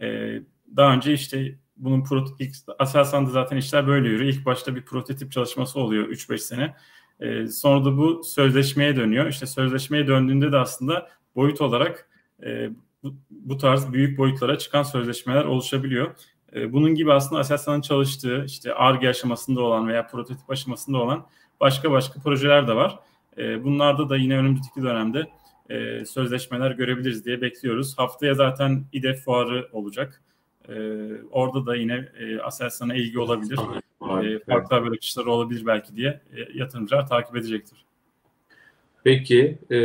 E, daha önce işte bunun ilk Aselsan'da zaten işler böyle yürüyor. İlk başta bir prototip çalışması oluyor 3-5 sene. E, sonra da bu sözleşmeye dönüyor. İşte sözleşmeye döndüğünde de aslında boyut olarak e, bu, bu tarz büyük boyutlara çıkan sözleşmeler oluşabiliyor. E, bunun gibi aslında Aselsan'ın çalıştığı işte ARGE aşamasında olan veya prototip aşamasında olan başka başka projeler de var. E, bunlarda da yine önümüzdeki dönemde e, sözleşmeler görebiliriz diye bekliyoruz. Haftaya zaten İDEF fuarı olacak. E, orada da yine e, Aselsan'a ilgi olabilir. E, farklı haber akışları olabilir belki diye e, yatırımcılar takip edecektir. Peki e,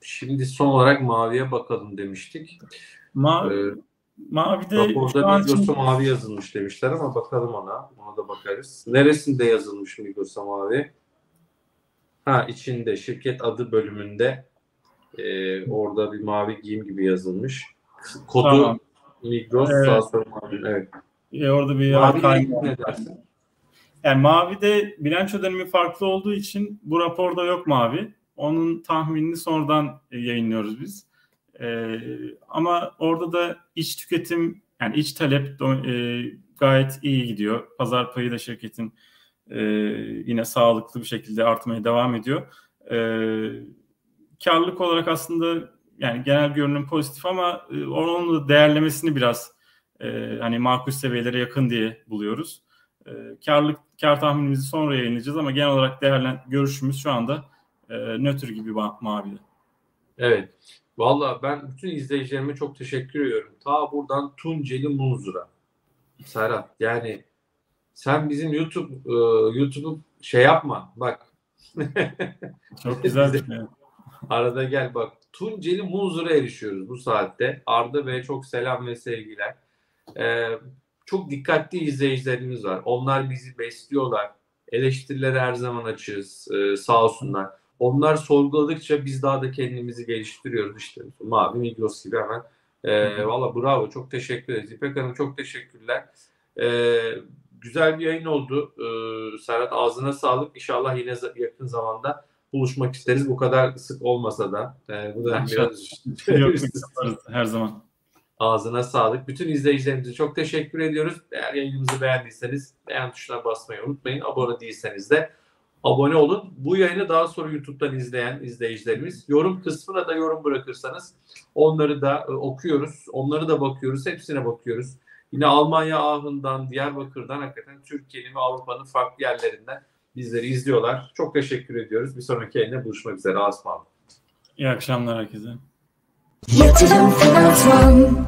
şimdi son olarak maviye bakalım demiştik. Mavi, Ee, Mavide Raporda an Migros'a için mavi yazılmış demişler ama bakalım ona. Ona da bakarız. Neresinde yazılmış Migros'a mavi? Ha içinde şirket adı bölümünde e, orada bir mavi giyim gibi yazılmış. Kodu Tamam. Migros Evet. sağ sonra mavi. Evet. e, orada bir Mavi kayma- ne dersin? Yani Mavi'de bilanço dönemi farklı olduğu için bu raporda yok Mavi. Onun tahminini sonradan e, yayınlıyoruz biz. E, ama orada da iç tüketim yani iç talep e, gayet iyi gidiyor. Pazar payı da şirketin e, yine sağlıklı bir şekilde artmaya devam ediyor. E, karlılık olarak aslında yani genel görünüm pozitif ama e, onun da değerlemesini biraz e, hani makul seviyelere yakın diye buluyoruz. E, karlık kar tahminimizi sonra yayınlayacağız ama genel olarak değerlen görüşümüz şu anda e, nötr gibi ma- mavide. Evet. Valla ben bütün izleyicilerime çok teşekkür ediyorum. Ta buradan Tunceli Munzur'a. Serhat yani sen bizim YouTube e, YouTube'u şey yapma bak. Çok güzel. Arada gel bak. Tunceli Munzur'a erişiyoruz bu saatte. Arda Bey'e çok selam ve sevgiler. Ee, çok dikkatli izleyicilerimiz var. Onlar bizi besliyorlar. Eleştirilere her zaman açığız. Ee, sağ olsunlar. Onlar sorguladıkça biz daha da kendimizi geliştiriyoruz işte. Mavi Migros gibi hemen. Ee, Valla bravo. Çok teşekkür ederiz. İpek Hanım çok teşekkürler. Ee, güzel bir yayın oldu. Ee, Serhat ağzına sağlık. İnşallah yine yakın zamanda buluşmak isteriz. Bu kadar sık olmasa da. Ee, bu da biraz Yok, her zaman. Ağzına sağlık. Bütün izleyicilerimize çok teşekkür ediyoruz. Eğer yayınımızı beğendiyseniz beğen tuşuna basmayı unutmayın. Abone değilseniz de abone olun. Bu yayını daha sonra YouTube'dan izleyen izleyicilerimiz yorum kısmına da yorum bırakırsanız onları da e, okuyoruz. Onları da bakıyoruz. Hepsine bakıyoruz. Yine Almanya ahından, Diyarbakır'dan hakikaten Türkiye'nin ve Avrupa'nın farklı yerlerinden bizleri izliyorlar. Çok teşekkür ediyoruz. Bir sonraki yayında buluşmak üzere. Asma. İyi akşamlar herkese. Yatırım Finansman